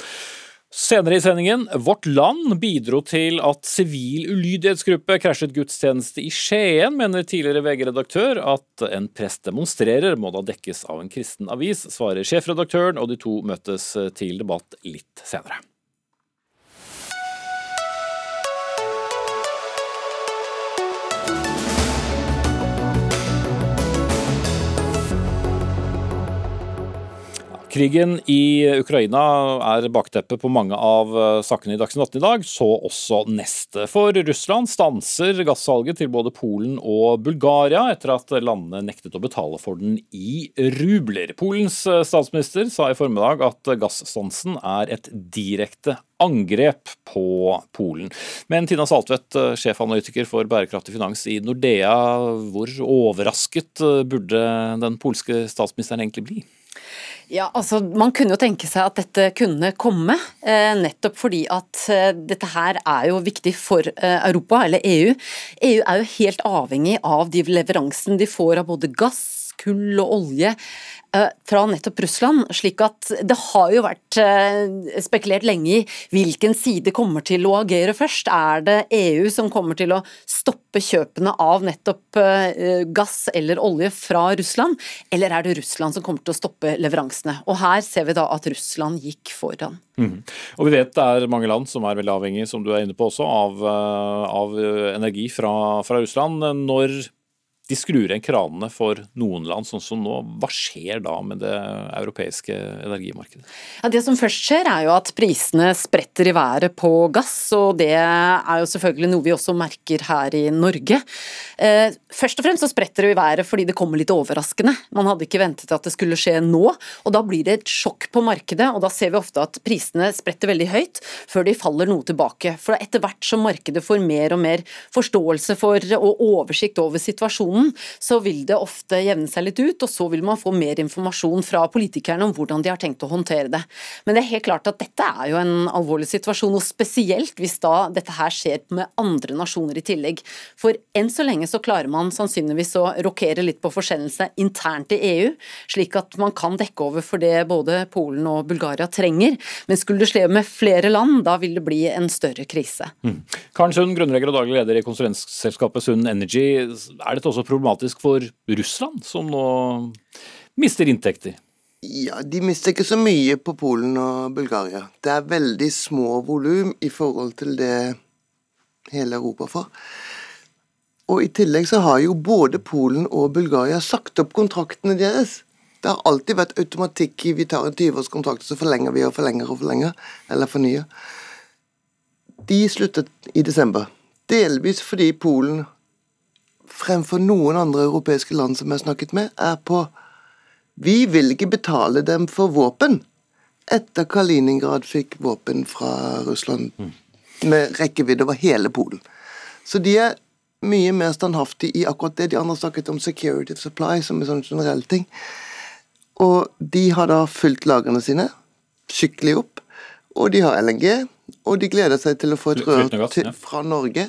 Senere i sendingen, Vårt Land bidro til at sivil ulydighetsgruppe krasjet gudstjeneste i Skien, mener tidligere VG-redaktør. At en prest demonstrerer, må da dekkes av en kristen avis, svarer sjefredaktøren, og de to møtes til debatt litt senere. Krigen i Ukraina er bakteppet på mange av eh, sakene i Dagsnytt 18 i dag, så også neste. For Russland stanser gassalget til både Polen og Bulgaria etter at landene nektet å betale for den i rubler. Polens eh, statsminister sa i formiddag at gasstansen er et direkte angrep på Polen. Men Tina Saltvedt, eh, sjefanalytiker for bærekraftig finans i Nordea, hvor overrasket burde den polske statsministeren egentlig bli? Ja, altså Man kunne jo tenke seg at dette kunne komme, eh, nettopp fordi at eh, dette her er jo viktig for eh, Europa, eller EU. EU er jo helt avhengig av de leveransene de får av både gass, kull og olje fra nettopp Russland. slik at det har jo vært eh, spekulert lenge i hvilken side kommer til å agere først. Er det EU som kommer til å stoppe kjøpene av nettopp eh, gass eller olje fra Russland, eller er det Russland som kommer til å stoppe leveransene? Og her ser vi da at Russland gikk foran. Mm. Og vi vet det er mange land som er veldig avhengig, som du er inne på også, av, av energi fra, fra Russland. Når de skrur igjen kranene for noen land, sånn som nå. Hva skjer da med det europeiske energimarkedet? Ja, det som først skjer er jo at prisene spretter i været på gass, og det er jo selvfølgelig noe vi også merker her i Norge. Eh, først og fremst så spretter det i været fordi det kommer litt overraskende. Man hadde ikke ventet at det skulle skje nå, og da blir det et sjokk på markedet. og Da ser vi ofte at prisene spretter veldig høyt før de faller noe tilbake. For etter hvert som markedet får mer og mer forståelse for og oversikt over situasjonen, diskusjonen, så vil det ofte jevne seg litt ut, og så vil man få mer informasjon fra politikerne om hvordan de har tenkt å håndtere det. Men det er helt klart at dette er jo en alvorlig situasjon, og spesielt hvis da dette her skjer med andre nasjoner i tillegg. For enn så lenge så klarer man sannsynligvis å rokere litt på forsendelse internt i EU, slik at man kan dekke over for det både Polen og Bulgaria trenger. Men skulle det sleve med flere land, da vil det bli en større krise. Mm. Karen Sund, grunnlegger og daglig leder i konsulentselskapet Sund Energy. Er dette også problematisk for Russland, som nå mister inntekter? Ja, De mister ikke så mye på Polen og Bulgaria. Det er veldig små volum i forhold til det hele Europa får. Og I tillegg så har jo både Polen og Bulgaria sagt opp kontraktene deres. Det har alltid vært automatikk i vi tar en 20-årskontrakt, så forlenger vi og forlenger og forlenger, eller fornyer. De sluttet i desember. Delvis fordi Polen fremfor noen andre europeiske land som jeg har snakket med, er på Vi vil ikke betale dem for våpen etter Kaliningrad fikk våpen fra Russland med rekkevidde over hele Polen. Så de er mye mer standhaftige i akkurat det. De andre snakket om security supply som en sånn generell ting. Og de har da fylt lagrene sine skikkelig opp. Og de har LNG, og de gleder seg til å få et rør til, fra Norge.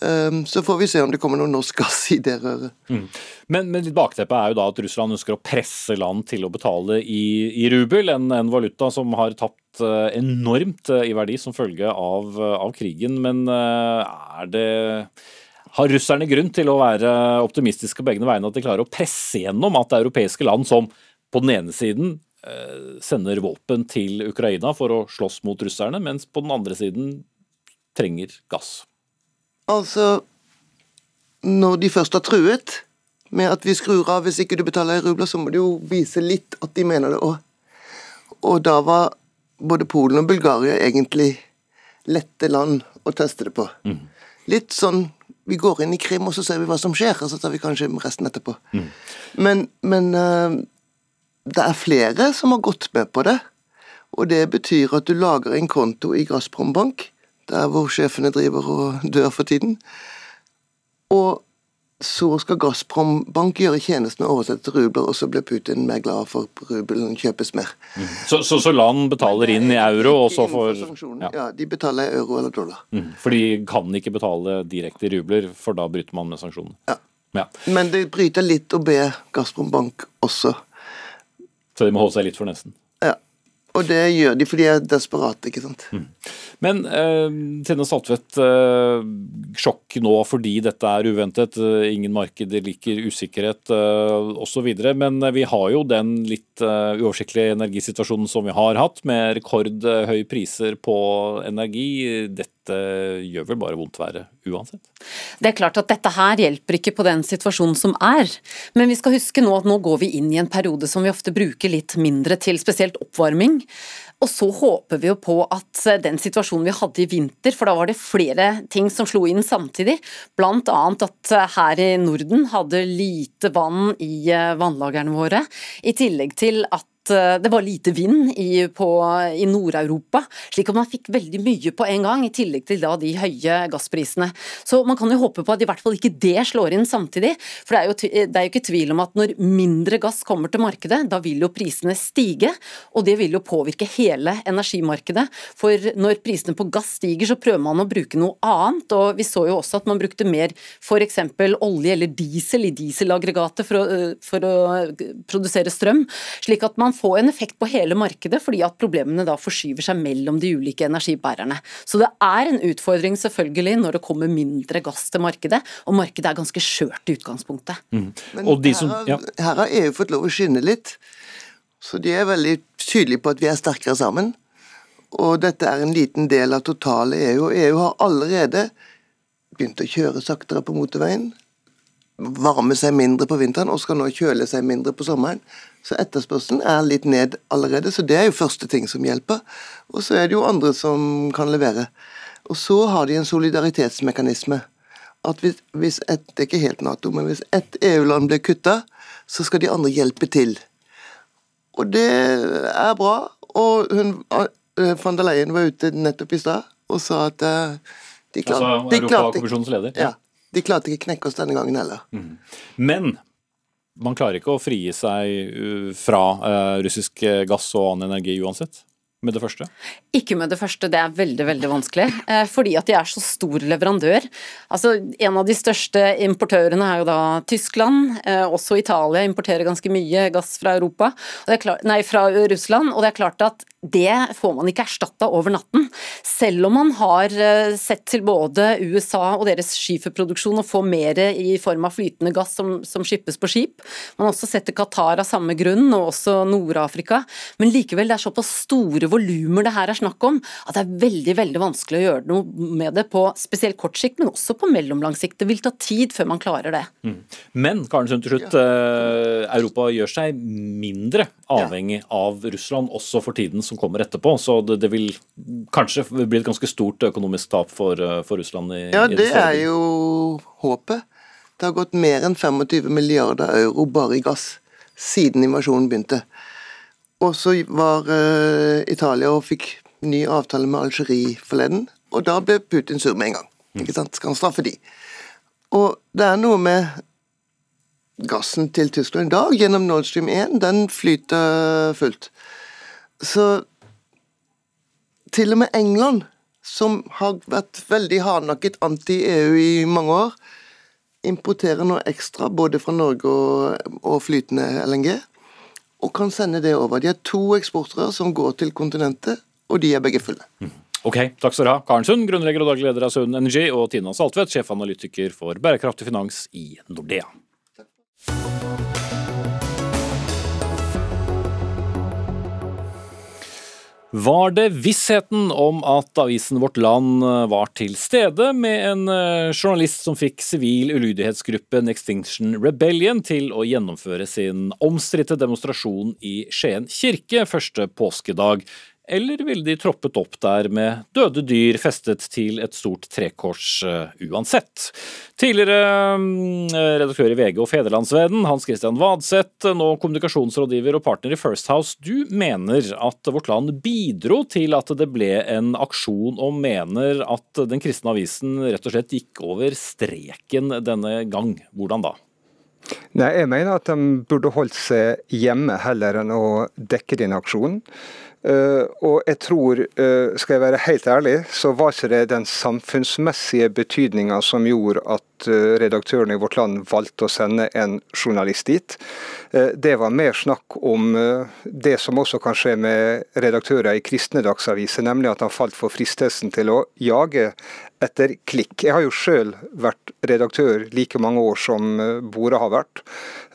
Um, så får vi se om det kommer noe norsk gass <laughs> i det røret. Mm. Men, men bakteppet er jo da at Russland ønsker å presse land til å betale i, i rubel, en, en, valuta som har tapt uh, enormt uh, i verdi som følge av, uh, av krigen. Men er det har russerne grunn til å være optimistiske på egne vegne at de klarer å presse gjennom at det europeiske land som på den ene siden sender våpen til Ukraina for å slåss mot russerne, mens på den andre siden trenger gass? Altså Når de først har truet med at vi skrur av hvis ikke du betaler i rubler, så må de jo vise litt at de mener det òg. Og da var både Polen og Bulgaria egentlig lette land å teste det på. Mm. Litt sånn vi går inn i Krim, og så ser vi hva som skjer, og så tar vi kanskje resten etterpå. Mm. Men, men uh, det er flere som har gått med på det. Og det betyr at du lager en konto i Gazprom Bank der hvor sjefene driver og dør for tiden. Og så skal Gazprom Bank gjøre tjenesten å oversette til rubler, og så blir Putin mer glad for rubelen kjøpes mer. Mm. Så, så, så, land betaler inn i euro, og så får ja. ja. de betaler i euro eller dollar. Mm. For de kan ikke betale direkte i rubler, for da bryter man med sanksjonene. Ja. ja. Men det bryter litt å be Gazprom Bank også. Så de må holde seg litt for nesten? Og det gjør de fordi de er desperate, ikke sant. Mm. Men eh, Tine Saltvedt, eh, sjokk nå fordi dette er uventet. Eh, ingen markeder liker usikkerhet eh, osv. Men vi har jo den litt eh, uoversiktlige energisituasjonen som vi har hatt, med rekordhøye priser på energi. Dette gjør vel bare vondt være uansett? Det er klart at dette her hjelper ikke på den situasjonen som er. Men vi skal huske nå at nå går vi inn i en periode som vi ofte bruker litt mindre til, spesielt oppvarming. Og så håper vi jo på at den situasjonen vi hadde i vinter, for da var det flere ting som slo inn samtidig, blant annet at her i Norden hadde lite vann i vannlagerne vannlagrene våre, i tillegg til at Eh, det var lite vind i, i Nord-Europa, slik at man fikk veldig mye på en gang, i tillegg til da de høye gassprisene. Så man kan jo håpe på at i hvert fall ikke det slår inn samtidig, for det er jo, det er jo ikke tvil om at når mindre gass kommer til markedet, da vil jo prisene stige, og det vil jo påvirke hele energimarkedet. For når prisene på gass stiger, så prøver man å bruke noe annet, og vi så jo også at man brukte mer f.eks. olje eller diesel i dieselaggregatet for å, for å produsere strøm, slik at man få en effekt på hele markedet, fordi at problemene da forskyver seg mellom de ulike energibærerne. Så det er en utfordring selvfølgelig når det kommer mindre gass til markedet, og markedet er ganske skjørt i utgangspunktet. Mm. Men som, ja. her, har EU fått lov å skinne litt, så de er veldig tydelige på at vi er sterkere sammen. Og dette er en liten del av totale EU, og EU har allerede begynt å kjøre saktere på motorveien. varme seg mindre på vinteren og skal nå kjøle seg mindre på sommeren. Så etterspørselen er litt ned allerede, så det er jo første ting som hjelper. Og så er det jo andre som kan levere. Og så har de en solidaritetsmekanisme. At hvis, hvis et, Det er ikke helt Nato, men hvis ett EU-land blir kutta, så skal de andre hjelpe til. Og det er bra. Og hun, eh, van der Leyen var ute nettopp i stad og sa at eh, de, klarte, Altså de, klarte, ja, de klarte ikke knekke oss denne gangen heller. Men man klarer ikke å frie seg uh, fra uh, russisk eh, gass og annen energi uansett, med det første? Ikke med det første, det er veldig veldig vanskelig. Eh, fordi at de er så stor leverandør. Altså, En av de største importørene er jo da Tyskland. Eh, også Italia importerer ganske mye gass fra, Europa, klart, nei, fra Russland. Og det er klart at det får man ikke erstatta over natten. Selv om man har eh, sett til både USA og deres skiferproduksjon å få mer i form av flytende gass som, som skippes på skip. Man har også sett til Qatar av samme grunn, og også Nord-Afrika. Men likevel, det er såpass store volumer det her er snakk om, at det er veldig veldig vanskelig å gjøre noe med det på spesielt kort sikt, men også på mellomlang sikt. Det vil ta tid før man klarer det. Men Karen Sund, til slutt. eh, Europa gjør seg mindre avhengig av Russland også for tiden som kommer etterpå. Så det, det vil kanskje bli et ganske stort økonomisk tap for, eh, for Russland. i, Ja, i det er jo håpet. Det har gått mer enn 25 milliarder euro bare i gass siden invasjonen begynte. Og så var uh, Italia og fikk ny avtale med Algerie forleden, og da ble Putin sur med en gang. Ikke sant? Skal han straffe de? Og det er noe med gassen til Tyskland i dag, gjennom Nord Stream 1, den flyter fullt. Så til og med England, som har vært veldig hardnakket anti-EU i mange år, importerer nå ekstra både fra Norge og, og flytende LNG, og kan sende det over. De har to eksportrør som går til kontinentet, og de er begge fulle. Ok, takk skal du ha. Karen Sund, grunnlegger og daglig leder av Sund Energy, og Tina Saltvedt, sjefanalytiker for bærekraftig finans i Nordea. Var det vissheten om at avisen Vårt Land var til stede med en eh, journalist som fikk sivil ulydighetsgruppen Extinction Rebellion til å gjennomføre sin omstridte demonstrasjon i Skien kirke første påskedag, eller ville de troppet opp der med døde dyr festet til et stort trekors eh, uansett? Tidligere mm, redaktør i VG og Federlandsvennen, Hans Christian Vadseth, nå kommunikasjonsrådgiver og partner i First House. Du mener at Vårt Land bidro til at det ble en aksjon, og mener at den kristne avisen rett og slett gikk over streken denne gang. Hvordan da? Nei, Jeg mener at de burde holdt seg hjemme heller enn å dekke den aksjonen. Eh, og jeg tror, eh, skal jeg være helt ærlig, så var ikke det den samfunnsmessige betydninga som gjorde at eh, redaktøren i Vårt Land valgte å sende en journalist dit. Det var mer snakk om det som også kan skje med redaktører i kristne dagsaviser, nemlig at han falt for fristelsen til å jage etter klikk. Jeg har jo sjøl vært redaktør like mange år som eh, Bore har vært.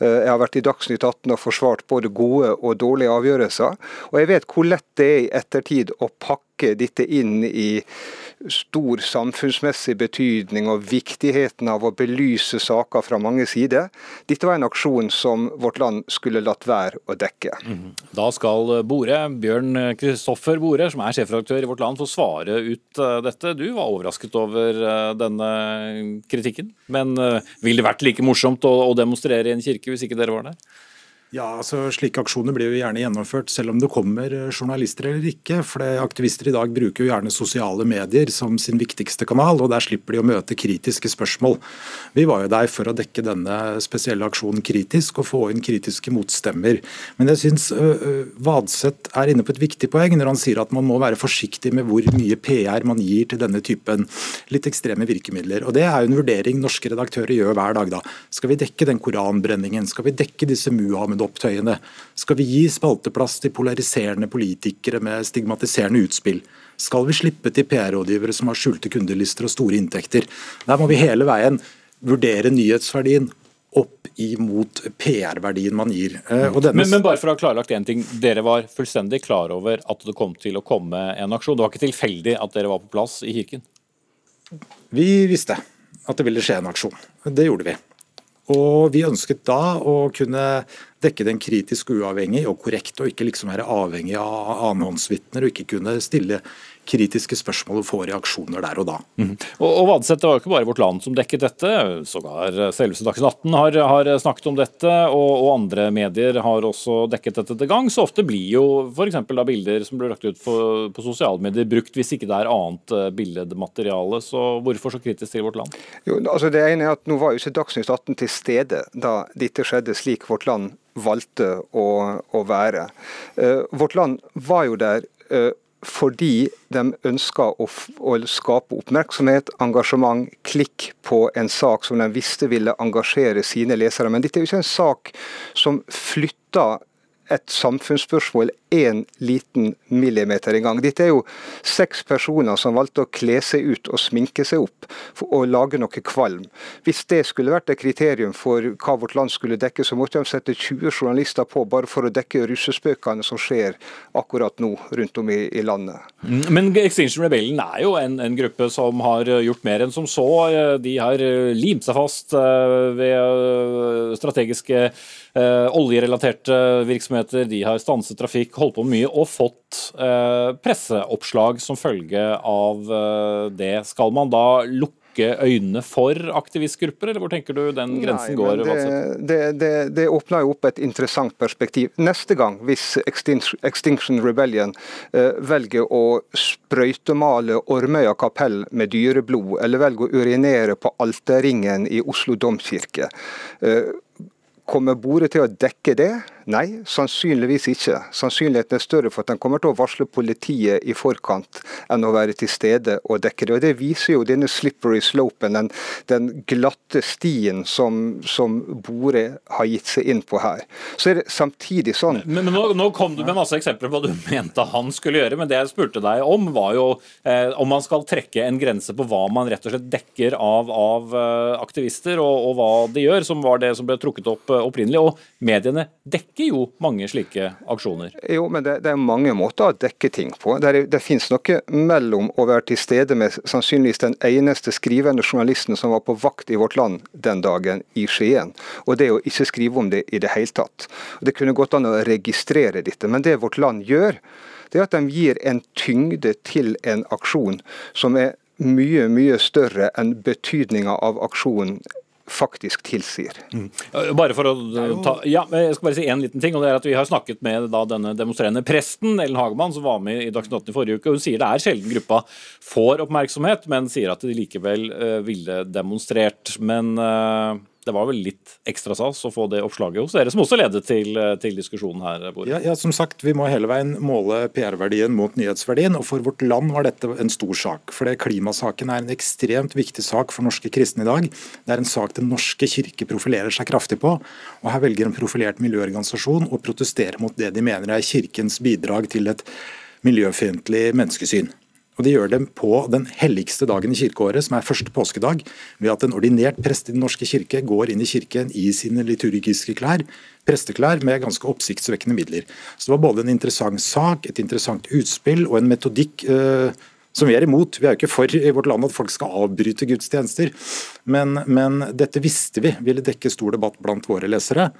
Eh, Jeg har vært i Dagsnytt 18 og forsvart både gode og dårlige avgjørelser. Og jeg vet hvor lett det er i ettertid å pakke dette inn i stor samfunnsmessig betydning og viktigheten av å belyse saker fra mange sider. Dette var en aksjon som Vårt Land skulle latt være å dekke. Da skal Bore, Bjørn Kristoffer Bore, som er sjefredaktør i Vårt Land, få svare ut eh, dette. Du var overrasket over eh, denne kritikken, men eh, ville det vært like morsomt å demonstrere i en kirke hvis ikke dere var der? Ja, altså Slike aksjoner blir jo gjerne gjennomført selv om det kommer eh, journalister eller ikke. for Aktivister i dag bruker jo gjerne sosiale medier som sin viktigste kanal, og der slipper de å møte kritiske spørsmål. Vi var jo der for å dekke denne spesielle aksjonen kritisk og få inn kritiske motstemmer. Men jeg syns Vadseth er inne på et viktig poeng når han sier at man må være forsiktig med hvor mye PR man gir til denne typen litt ekstreme virkemidler. Og Det er jo en vurdering norske redaktører gjør hver dag. da. Skal vi dekke den koranbrenningen? Skal vi dekke disse Muhammed-opptøyene? Skal vi gi spalteplass til polariserende politikere med stigmatiserende utspill? Skal vi slippe til PR-rådgivere som har skjulte kundelister og store inntekter? Der må vi hele veien vurdere nyhetsverdien opp imot PR-verdien man gir. Eh, denne- Men, men bare for å ha klarlagt en ting. Dere var fullstendig klar over at det kom til å komme en aksjon. Det var ikke tilfeldig at dere var på plass i kirken? Vi visste at det ville skje en aksjon. Det gjorde vi. Og vi ønsket da å kunne dekke den kritisk uavhengig og korrekt, og ikke liksom være avhengig av annenhåndsvitner og ikke kunne stille kritiske spørsmål og få reaksjoner der og da. Mm. Og, og Vadseth, det var jo ikke bare Vårt Land som dekket dette, sågar selveste Dagsnytt 18 har, har, snakket om dette, og, og, andre medier har også dekket dette til gang. Så ofte blir jo f.eks. bilder som blir lagt ut på, på sosiale medier brukt hvis ikke det er annet eh, billedmateriale. Så hvorfor så kritisk til Vårt Land? Jo, altså det ene er at Nå var jo ikke Dagsnytt 18 til stede da dette skjedde, slik Vårt Land valgte å, å være. Uh, vårt Land var jo der uh, fordi de ønska å, å, skape oppmerksomhet, engasjement, klikk på en sak som de visste ville engasjere sine lesere. Men dette er jo ikke en sak som flytter et samfunnsspørsmål én liten millimeter engang. Dette er jo seks personer som valgte å kle seg ut og sminke seg opp å lage noe kvalm. Hvis det skulle vært et kriterium for hva vårt land skulle dekke, så måtte de sette 20 journalister på bare for å dekke russespøkene som skjer akkurat nå rundt om i, i landet. Mm, men Extinction Rebellion er jo en, en, gruppe som har gjort mer enn som så. De har limt seg fast eh, ved strategiske eh, oljerelaterte virksomheter. De har stanset trafikk, holdt på mye og fått eh, presseoppslag som følge av eh, det. Skal man da lukke øynene for aktivistgrupper, eller hvor tenker du den grensen Nei, går? Det, det, det, det, åpner jo opp et interessant perspektiv. Neste gang, hvis Extinction Rebellion eh, velger å sprøytemale Ormøya kapell med dyreblod, eller velger å urinere på alterringen i Oslo domkirke, eh, Kommer bordet til å dekke det? Nei, sannsynligvis ikke. Sannsynligheten er større for at den kommer til å varsle politiet i forkant enn å være til stede og dekke det. Og Det viser jo denne slippery slopen, den, den glatte stien som, som, Bore har gitt seg inn på her. Så er det samtidig sånn Men, men nå, nå, kom du med masse eksempler på hva du <laughs> mente han skulle gjøre, men det jeg spurte deg om, var jo eh, om man skal trekke en grense på hva man rett og slett dekker av, av uh, aktivister, og, og hva de gjør, som var det som ble trukket opp uh, opprinnelig. Og mediene dekker dekker jo mange slike aksjoner. Jo, men det, det er mange måter å dekke ting på. Det, er, det finnes noe mellom å være til stede med sannsynligvis den eneste skrivende journalisten som var på vakt i vårt land den dagen, i Skien, og det å ikke skrive om det i det hele tatt. Det kunne gått an å registrere dette, men det vårt land gjør, det er at de gir en tyngde til en aksjon som er mye, mye større enn betydninga av aksjonen faktisk tilsier. Mm. Bare for å ta, ja, Jeg skal bare si én liten ting. og det er at Vi har snakket med da, denne demonstrerende presten Ellen Hagemann, som var med i Dagsnytt 18 i forrige uke. Hun sier det er sjelden gruppa får oppmerksomhet, men sier at de likevel uh, ville demonstrert. Men uh, det var vel litt ekstra sas å få det oppslaget hos dere, som også ledet til, til diskusjonen her? Ja, ja, som sagt, Vi må hele veien måle PR-verdien mot nyhetsverdien. og For vårt land var dette en stor sak. For Klimasaken er en ekstremt viktig sak for norske kristne i dag. Det er en sak Den norske kirke profilerer seg kraftig på. og Her velger en profilert miljøorganisasjon å protestere mot det de mener er kirkens bidrag til et miljøfiendtlig menneskesyn. Og De gjør det på den helligste dagen i kirkeåret, som er første påskedag, ved at en ordinert prest i Den norske kirke går inn i kirken i sine liturgiske klær, presteklær med ganske oppsiktsvekkende midler. Så Det var både en interessant sak, et interessant utspill og en metodikk eh, som vi er imot. Vi er jo ikke for i vårt land at folk skal avbryte gudstjenester, men, men dette visste vi ville dekke stor debatt blant våre lesere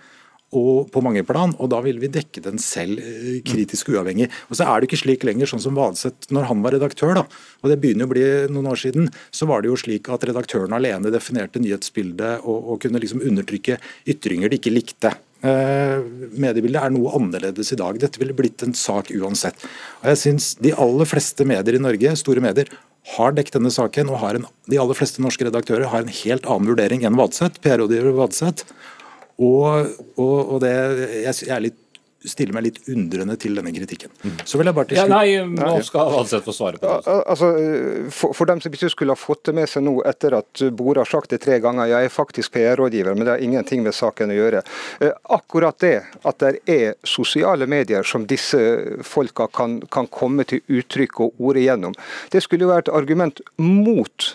og på mange plan, og da ville vi dekke den selv eh, kritisk uavhengig. Og Så er det ikke slik lenger, sånn som Vadseth når han var redaktør, da, og det begynner å bli noen år siden, så var det jo slik at redaktøren alene definerte nyhetsbildet og, og kunne liksom undertrykke ytringer de ikke likte. Eh, mediebildet er noe annerledes i dag. Dette ville blitt en sak uansett. Og jeg synes De aller fleste medier i Norge, store medier, har dekket denne saken, og en, de aller fleste norske redaktører har en helt annen vurdering enn Vadseth, PR-rådgiver Vadseth. Og, og, og det, jeg, jeg litt, stiller meg litt undrende til denne kritikken. Mm. Så vil jeg bare til slutt... Ja, nei, nå skal Valseth få svare på det. Altså, for, for, dem som ikke skulle ha fått det med seg nå etter at Bore har sagt det tre ganger, jeg er faktisk PR-rådgiver, men det har ingenting med saken å gjøre. Eh, akkurat det at det er sosiale medier som disse folka kan, kan komme til uttrykk og ord igjennom, det skulle jo være et argument mot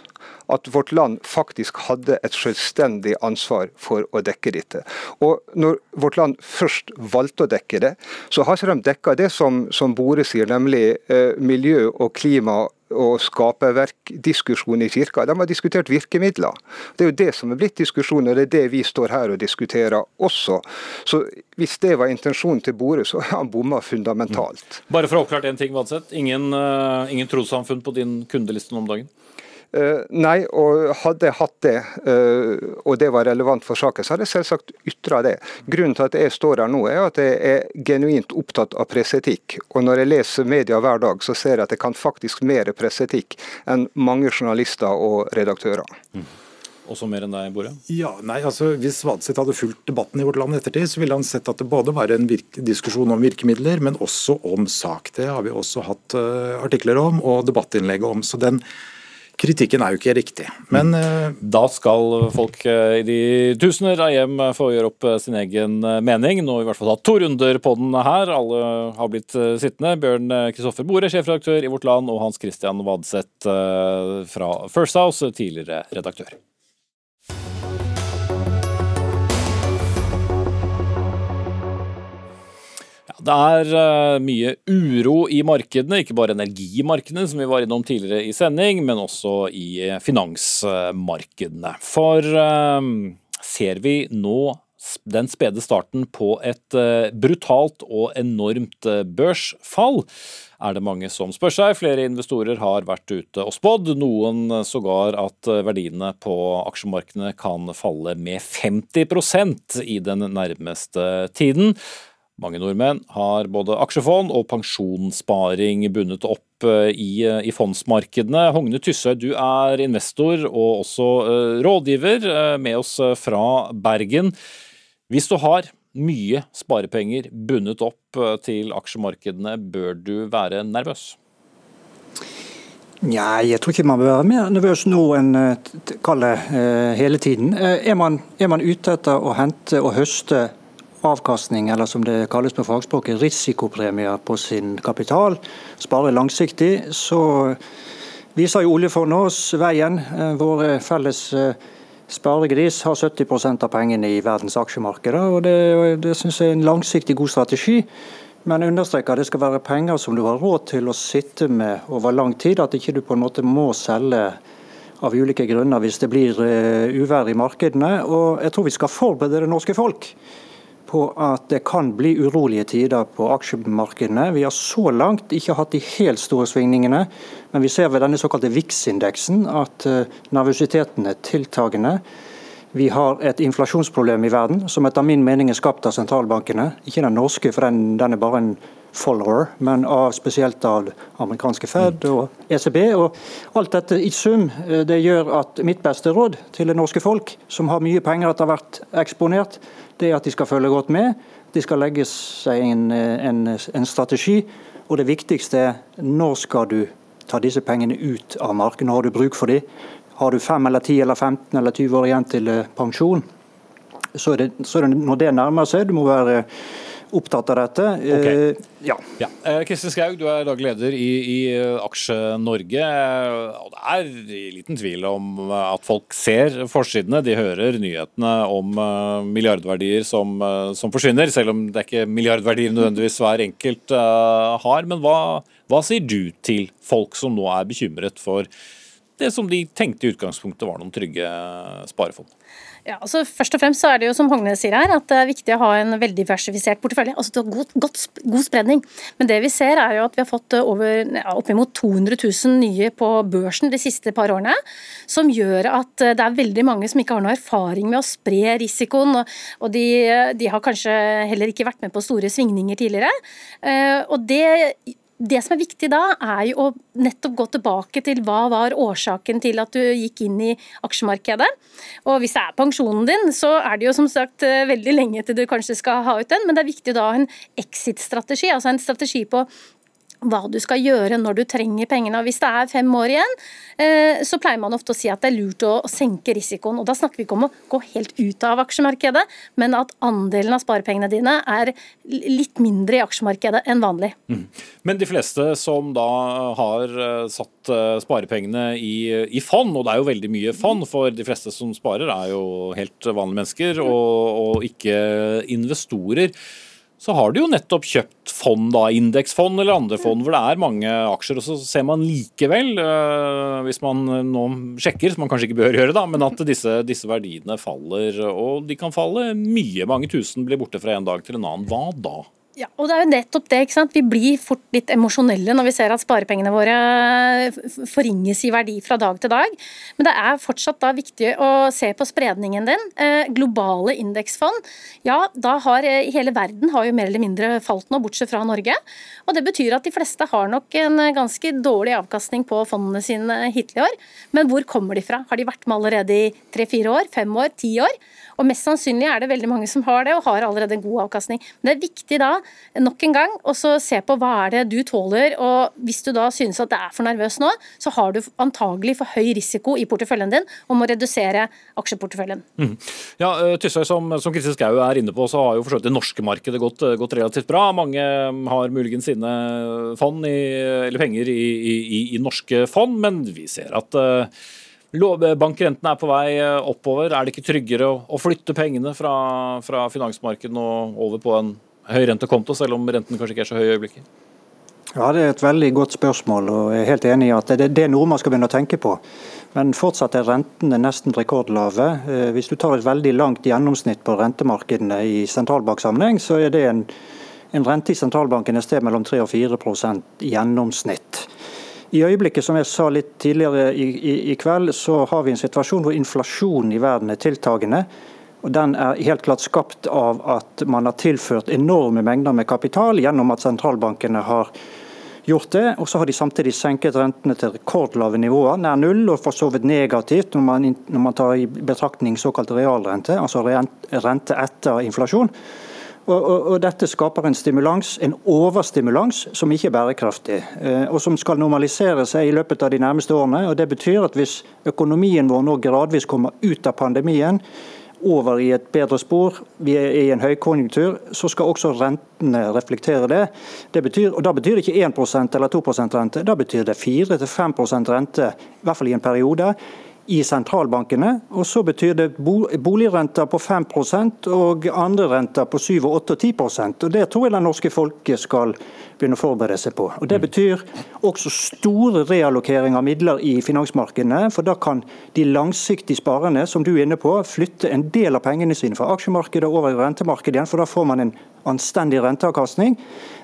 at vårt land faktisk hadde et selvstendig ansvar for å dekke dette. Og når vårt land først valgte å dekke det, så har de dekka det som, som Bore sier, nemlig eh, miljø og klima og skaperverkdiskusjon diskusjon i kirka. De har diskutert virkemidler. Det er jo det som er blitt diskusjonen, og det er det vi står her og diskuterer også. Så hvis det var intensjonen til Bore, så har han bomma fundamentalt. Bare for å oppklare en ting, Vadseth. Ingen, uh, ingen trossamfunn på din kundeliste om dagen? Uh, nei, og hadde jeg hatt det, uh, og det var relevant for saken, så hadde jeg selvsagt ytra det. Grunnen til at jeg står her nå, er at jeg er genuint opptatt av presseetikk. Og når jeg leser media hver dag, så ser jeg at jeg kan faktisk mer presseetikk enn mange journalister og redaktører. Mm. Også mer enn deg, Bore? Ja, nei, altså Hvis Vadseth hadde fulgt debatten i Vårt Land ettertid, så ville han sett at det både var en diskusjon om virkemidler, men også om sak. Det har vi også hatt uh, artikler om og debattinnlegg om. så den kritikken er jo ikke riktig. Men uh, Da skal folk uh, i de tusener av hjem få gjøre opp sin egen mening. Nå har vi i hvert fall hatt to runder på den her. Alle har blitt sittende. Bjørn Kristoffer Bore, sjefredaktør i Vårt Land, og Hans Christian Vadseth fra First House, tidligere redaktør. Det er uh, mye uro i markedene, ikke bare energimarkedene, som vi var innom tidligere i sending, men også i finansmarkedene. For uh, ser vi nå den spede starten på et brutalt og enormt børsfall? Er det mange som spør seg. Flere investorer har vært ute og spådd, noen sågar at verdiene på aksjemarkedene kan falle med 50% i den nærmeste tiden. Mange nordmenn har både aksjefond og pensjonssparing bundet opp eh, i, eh, i fondsmarkedene. Hogne Tyssøy, du er investor og også uh, rådgiver med oss fra Bergen. Hvis du har mye sparepenger bundet opp til aksjemarkedene, bør du være nervøs? Nei, jeg tror ikke man bør være mer nervøs nå enn kalle hele tiden. Er man, er man ute etter å hente og høste avkastning, eller som det kalles på fagspråket, risikopremier på sin kapital, sparer langsiktig, så viser jo oljefondet oss veien. vår våre felles eh, sparegris har 70% av pengene i verdens aksjemarkeder. og Det, det synes jeg er en langsiktig god strategi. Men understreker at det skal være penger som du har råd til å sitte med over lang tid. At ikke du på en måte må selge av ulike grunner hvis det blir uh, uvær i markedene. Og jeg tror vi skal forberede det norske folk på at det kan bli urolige tider på aksjemarkedene. Vi har så langt ikke hatt de helt store svingningene, men vi ser ved denne såkalte VIX-indeksen at eh, nervøsiteten er tiltagende. Vi har et inflasjonsproblem i verden som etter min mening er skapt av sentralbankene. Ikke den norske, for den, den er bare en follower, men av, spesielt av amerikanske Fed og ECB. og Alt dette i sum eh, det gjør at mitt beste råd til det norske folk, som har mye penger etter hvert eksponert, det er at de skal følge godt med. De skal legge seg en, en, en strategi. Og det viktigste er når skal du ta disse pengene ut av markedet? Har du bruk for dem? Har du 5 eller 10 eller 15 eller 20 år igjen til eh, pensjon, så er, det, så er det når det nærmer seg, du må være opptatt av dette. Okay. Eh, ja. ja. Eh, Kristin Skaug, du er daglig leder i, i Aksje-Norge. og Det er i liten tvil om at folk ser forsidene. De hører nyhetene om milliardverdier som, som forsvinner, selv om det er ikke milliardverdier nødvendigvis hver enkelt har. Men hva, hva sier du til folk som nå er bekymret for det som de tenkte i utgangspunktet var noen trygge sparefond? Ja, altså Først og fremst så er det jo som Hogne sier her, at det er viktig å ha en veldig diversifisert portefølje. altså til god, god, god spredning. Men det vi ser er jo at vi har fått over, ja, oppimot 200 000 nye på børsen de siste par årene. Som gjør at det er veldig mange som ikke har noe erfaring med å spre risikoen. Og de, de har kanskje heller ikke vært med på store svingninger tidligere. Eh, og det det som er viktig da, er jo å nettopp gå tilbake til hva var årsaken til at du gikk inn i aksjemarkedet. Og hvis det er pensjonen din, så er det jo som sagt eh, veldig lenge til du kanskje skal ha ut den, men det er viktig da å ha en exit-strategi, altså en strategi på hva du skal gjøre når du trenger pengene. Og Hvis det er fem år igjen, eh, så pleier man ofte å si at det er lurt å senke risikoen. Og Da snakker vi ikke om å gå helt ut av aksjemarkedet, men at andelen av sparepengene dine er litt mindre i aksjemarkedet enn vanlig. Mm. Men de fleste som da har eh, satt eh, sparepengene i, i fond, og det er jo veldig mye fond, for de fleste som sparer er jo helt vanlige mennesker og, og ikke investorer. Så har de jo nettopp kjøpt fond, da, indeksfond eller andre fond hvor det er mange aksjer. Og så ser man likevel, øh, hvis man nå sjekker, som man kanskje ikke bør gjøre, da, men at disse, disse verdiene faller. Og de kan falle mye. Mange tusen blir borte fra en dag til en annen. Hva da? Ja, og det er jo nettopp det, ikke sant? Vi blir fort litt emosjonelle når vi ser at sparepengene våre forringes i verdi fra dag til dag. Men det er fortsatt da viktig å se på spredningen din. Eh, globale indeksfond, ja da har eh, hele verden har jo mer eller mindre falt nå, bortsett fra Norge. Og det betyr at de fleste har nok en ganske dårlig avkastning på fondene sine hittil i år. Men hvor kommer de fra? Har de vært med allerede i tre-fire år, fem år, ti år? Og mest sannsynlig er det veldig mange som har det, og har allerede en god avkastning. Men det er viktig da, nok en gang, å se på hva er det du tåler. Og hvis du da synes at det er for nervøs nå, så har du antagelig for høy risiko i porteføljen din og må redusere aksjeporteføljen. Mm. Ja, Tysøy, som, som Kristin Skau er inne på, så har jo for det norske markedet gått, gått, relativt bra. Mange har muligens sine fond i, eller penger i, i, i, norske fond, men vi ser at uh, Bankrentene er på vei eh, oppover. Er det ikke tryggere å, flytte pengene fra, fra finansmarkedet og over på en høyrentekonto, selv om renten kanskje ikke er så høy i øyeblikket? Ja, Det er et veldig godt spørsmål, og jeg er helt enig i at det, det er noe man skal begynne å tenke på. Men fortsatt er rentene nesten rekordlave. Eh, hvis du tar et veldig langt gjennomsnitt på rentemarkedene i sentralbanksammenheng, så er det en, en rente i sentralbanken et sted mellom 3 og 4 i gjennomsnitt. I øyeblikket, som jeg sa litt tidligere i, i, i, kveld, så har vi en situasjon hvor inflasjonen i verden er tiltagende. Og Den er helt klart skapt av at man har tilført enorme mengder med kapital gjennom at sentralbankene har gjort det. Og så har de samtidig senket rentene til rekordlave nivåer, nær null, og for så vidt negativt når man, når man tar i betraktning såkalt realrente, altså rente etter inflasjon. Og, og, og, Dette skaper en stimulans, en overstimulans, som ikke er bærekraftig. Eh, og som skal normalisere seg i løpet av de nærmeste årene. og Det betyr at hvis økonomien vår nå gradvis kommer ut av pandemien, over i et bedre spor, vi er i en høykonjunktur, så skal også rentene reflektere det. det betyr, og Da betyr det ikke 1% eller 2 rente, da betyr det 4-5 rente, i hvert fall i en periode i sentralbankene. Og så betyr det boligrenter på 5% og andre renter på 7, 8 og 10% og Det tror jeg det norske folket skal begynne å forberede seg på. Og Det mm. betyr også store reallokering av midler i finansmarkedene. For da kan de langsiktige sparerne som du er inne på, flytte en del av pengene sine fra aksjemarkedet over i rentemarkedet igjen, for da får man en anstendig renteavkastning.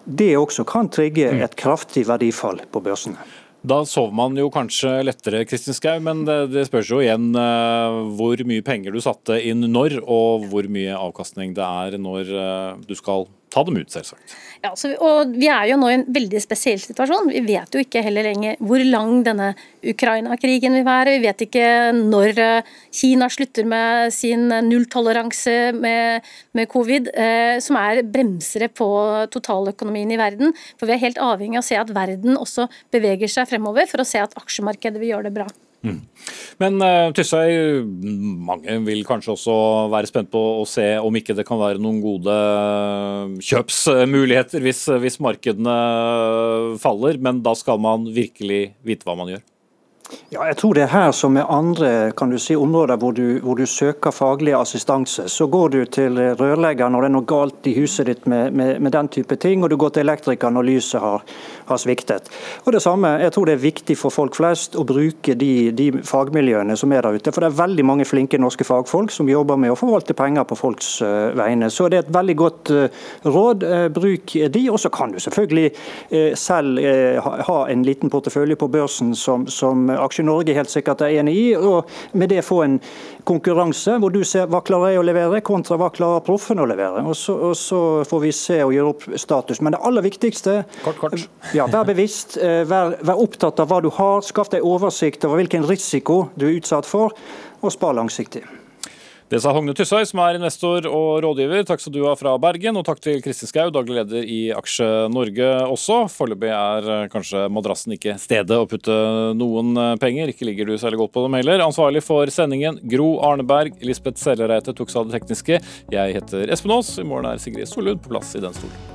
Det også kan trigge mm. et kraftig verdifall på børsene. Da sover man jo kanskje lettere, Kristin Skau, men det, det spørs jo igjen uh, hvor mye penger du satte inn når, og hvor mye avkastning det er når uh, du skal ta dem ut, selvsagt. Ja, så, og Vi er jo nå i en veldig spesiell situasjon. Vi vet jo ikke heller lenger hvor lang denne Ukraina-krigen vil være. Vi vet ikke når eh, Kina slutter med sin nulltoleranse med, med covid, eh, som er bremsere på totaløkonomien i verden. For Vi er helt avhengig av å se at verden også beveger seg fremover, for å se at aksjemarkedet vil gjøre det bra. Mm. Men uh, Tysøy, mange vil kanskje også være spent på å se om ikke det kan være noen gode kjøpsmuligheter hvis, hvis markedene faller, men da skal man virkelig vite hva man gjør? Ja, jeg tror det er her som med andre kan du si, områder hvor du, hvor du søker faglig assistanse. Så går du til rørlegger når det er noe galt i huset ditt med, med, med den type ting, og du går til elektriker når lyset har, har, sviktet. Og det samme, Jeg tror det er viktig for folk flest å bruke de, de, fagmiljøene som er der ute. For det er veldig mange flinke norske fagfolk som jobber med å forvalte penger på folks uh, vegne. Så det er et veldig godt uh, råd. Uh, bruk de. Og så kan du selvfølgelig selv ha en liten portefølje på børsen som, som Aksje Norge helt sikkert er enig i. og Med det få en konkurranse hvor du ser hva klarer jeg å levere, kontra hva klarer proffen å levere. Og så, og så, får vi se og gjøre opp status. Men det aller viktigste, kort, kort. Ja, vær bevisst, eh, vær, vær opptatt av hva du har. Skaff deg oversikt over hvilken risiko du er utsatt for, og spar langsiktig. Det sa Hogne Tysøy, som er investor og rådgiver. Takk skal du ha fra Bergen, og takk til Kristin Skau, daglig leder i Aksje Norge også. Foreløpig er eh, kanskje madrassen ikke stedet å putte noen eh, penger. Ikke ligger du særlig godt på dem heller. Ansvarlig for sendingen Gro Arneberg, Lisbeth Sellereite tok seg av det tekniske. Jeg heter Espen Aas. I morgen er Sigrid Solund på plass i den stolen.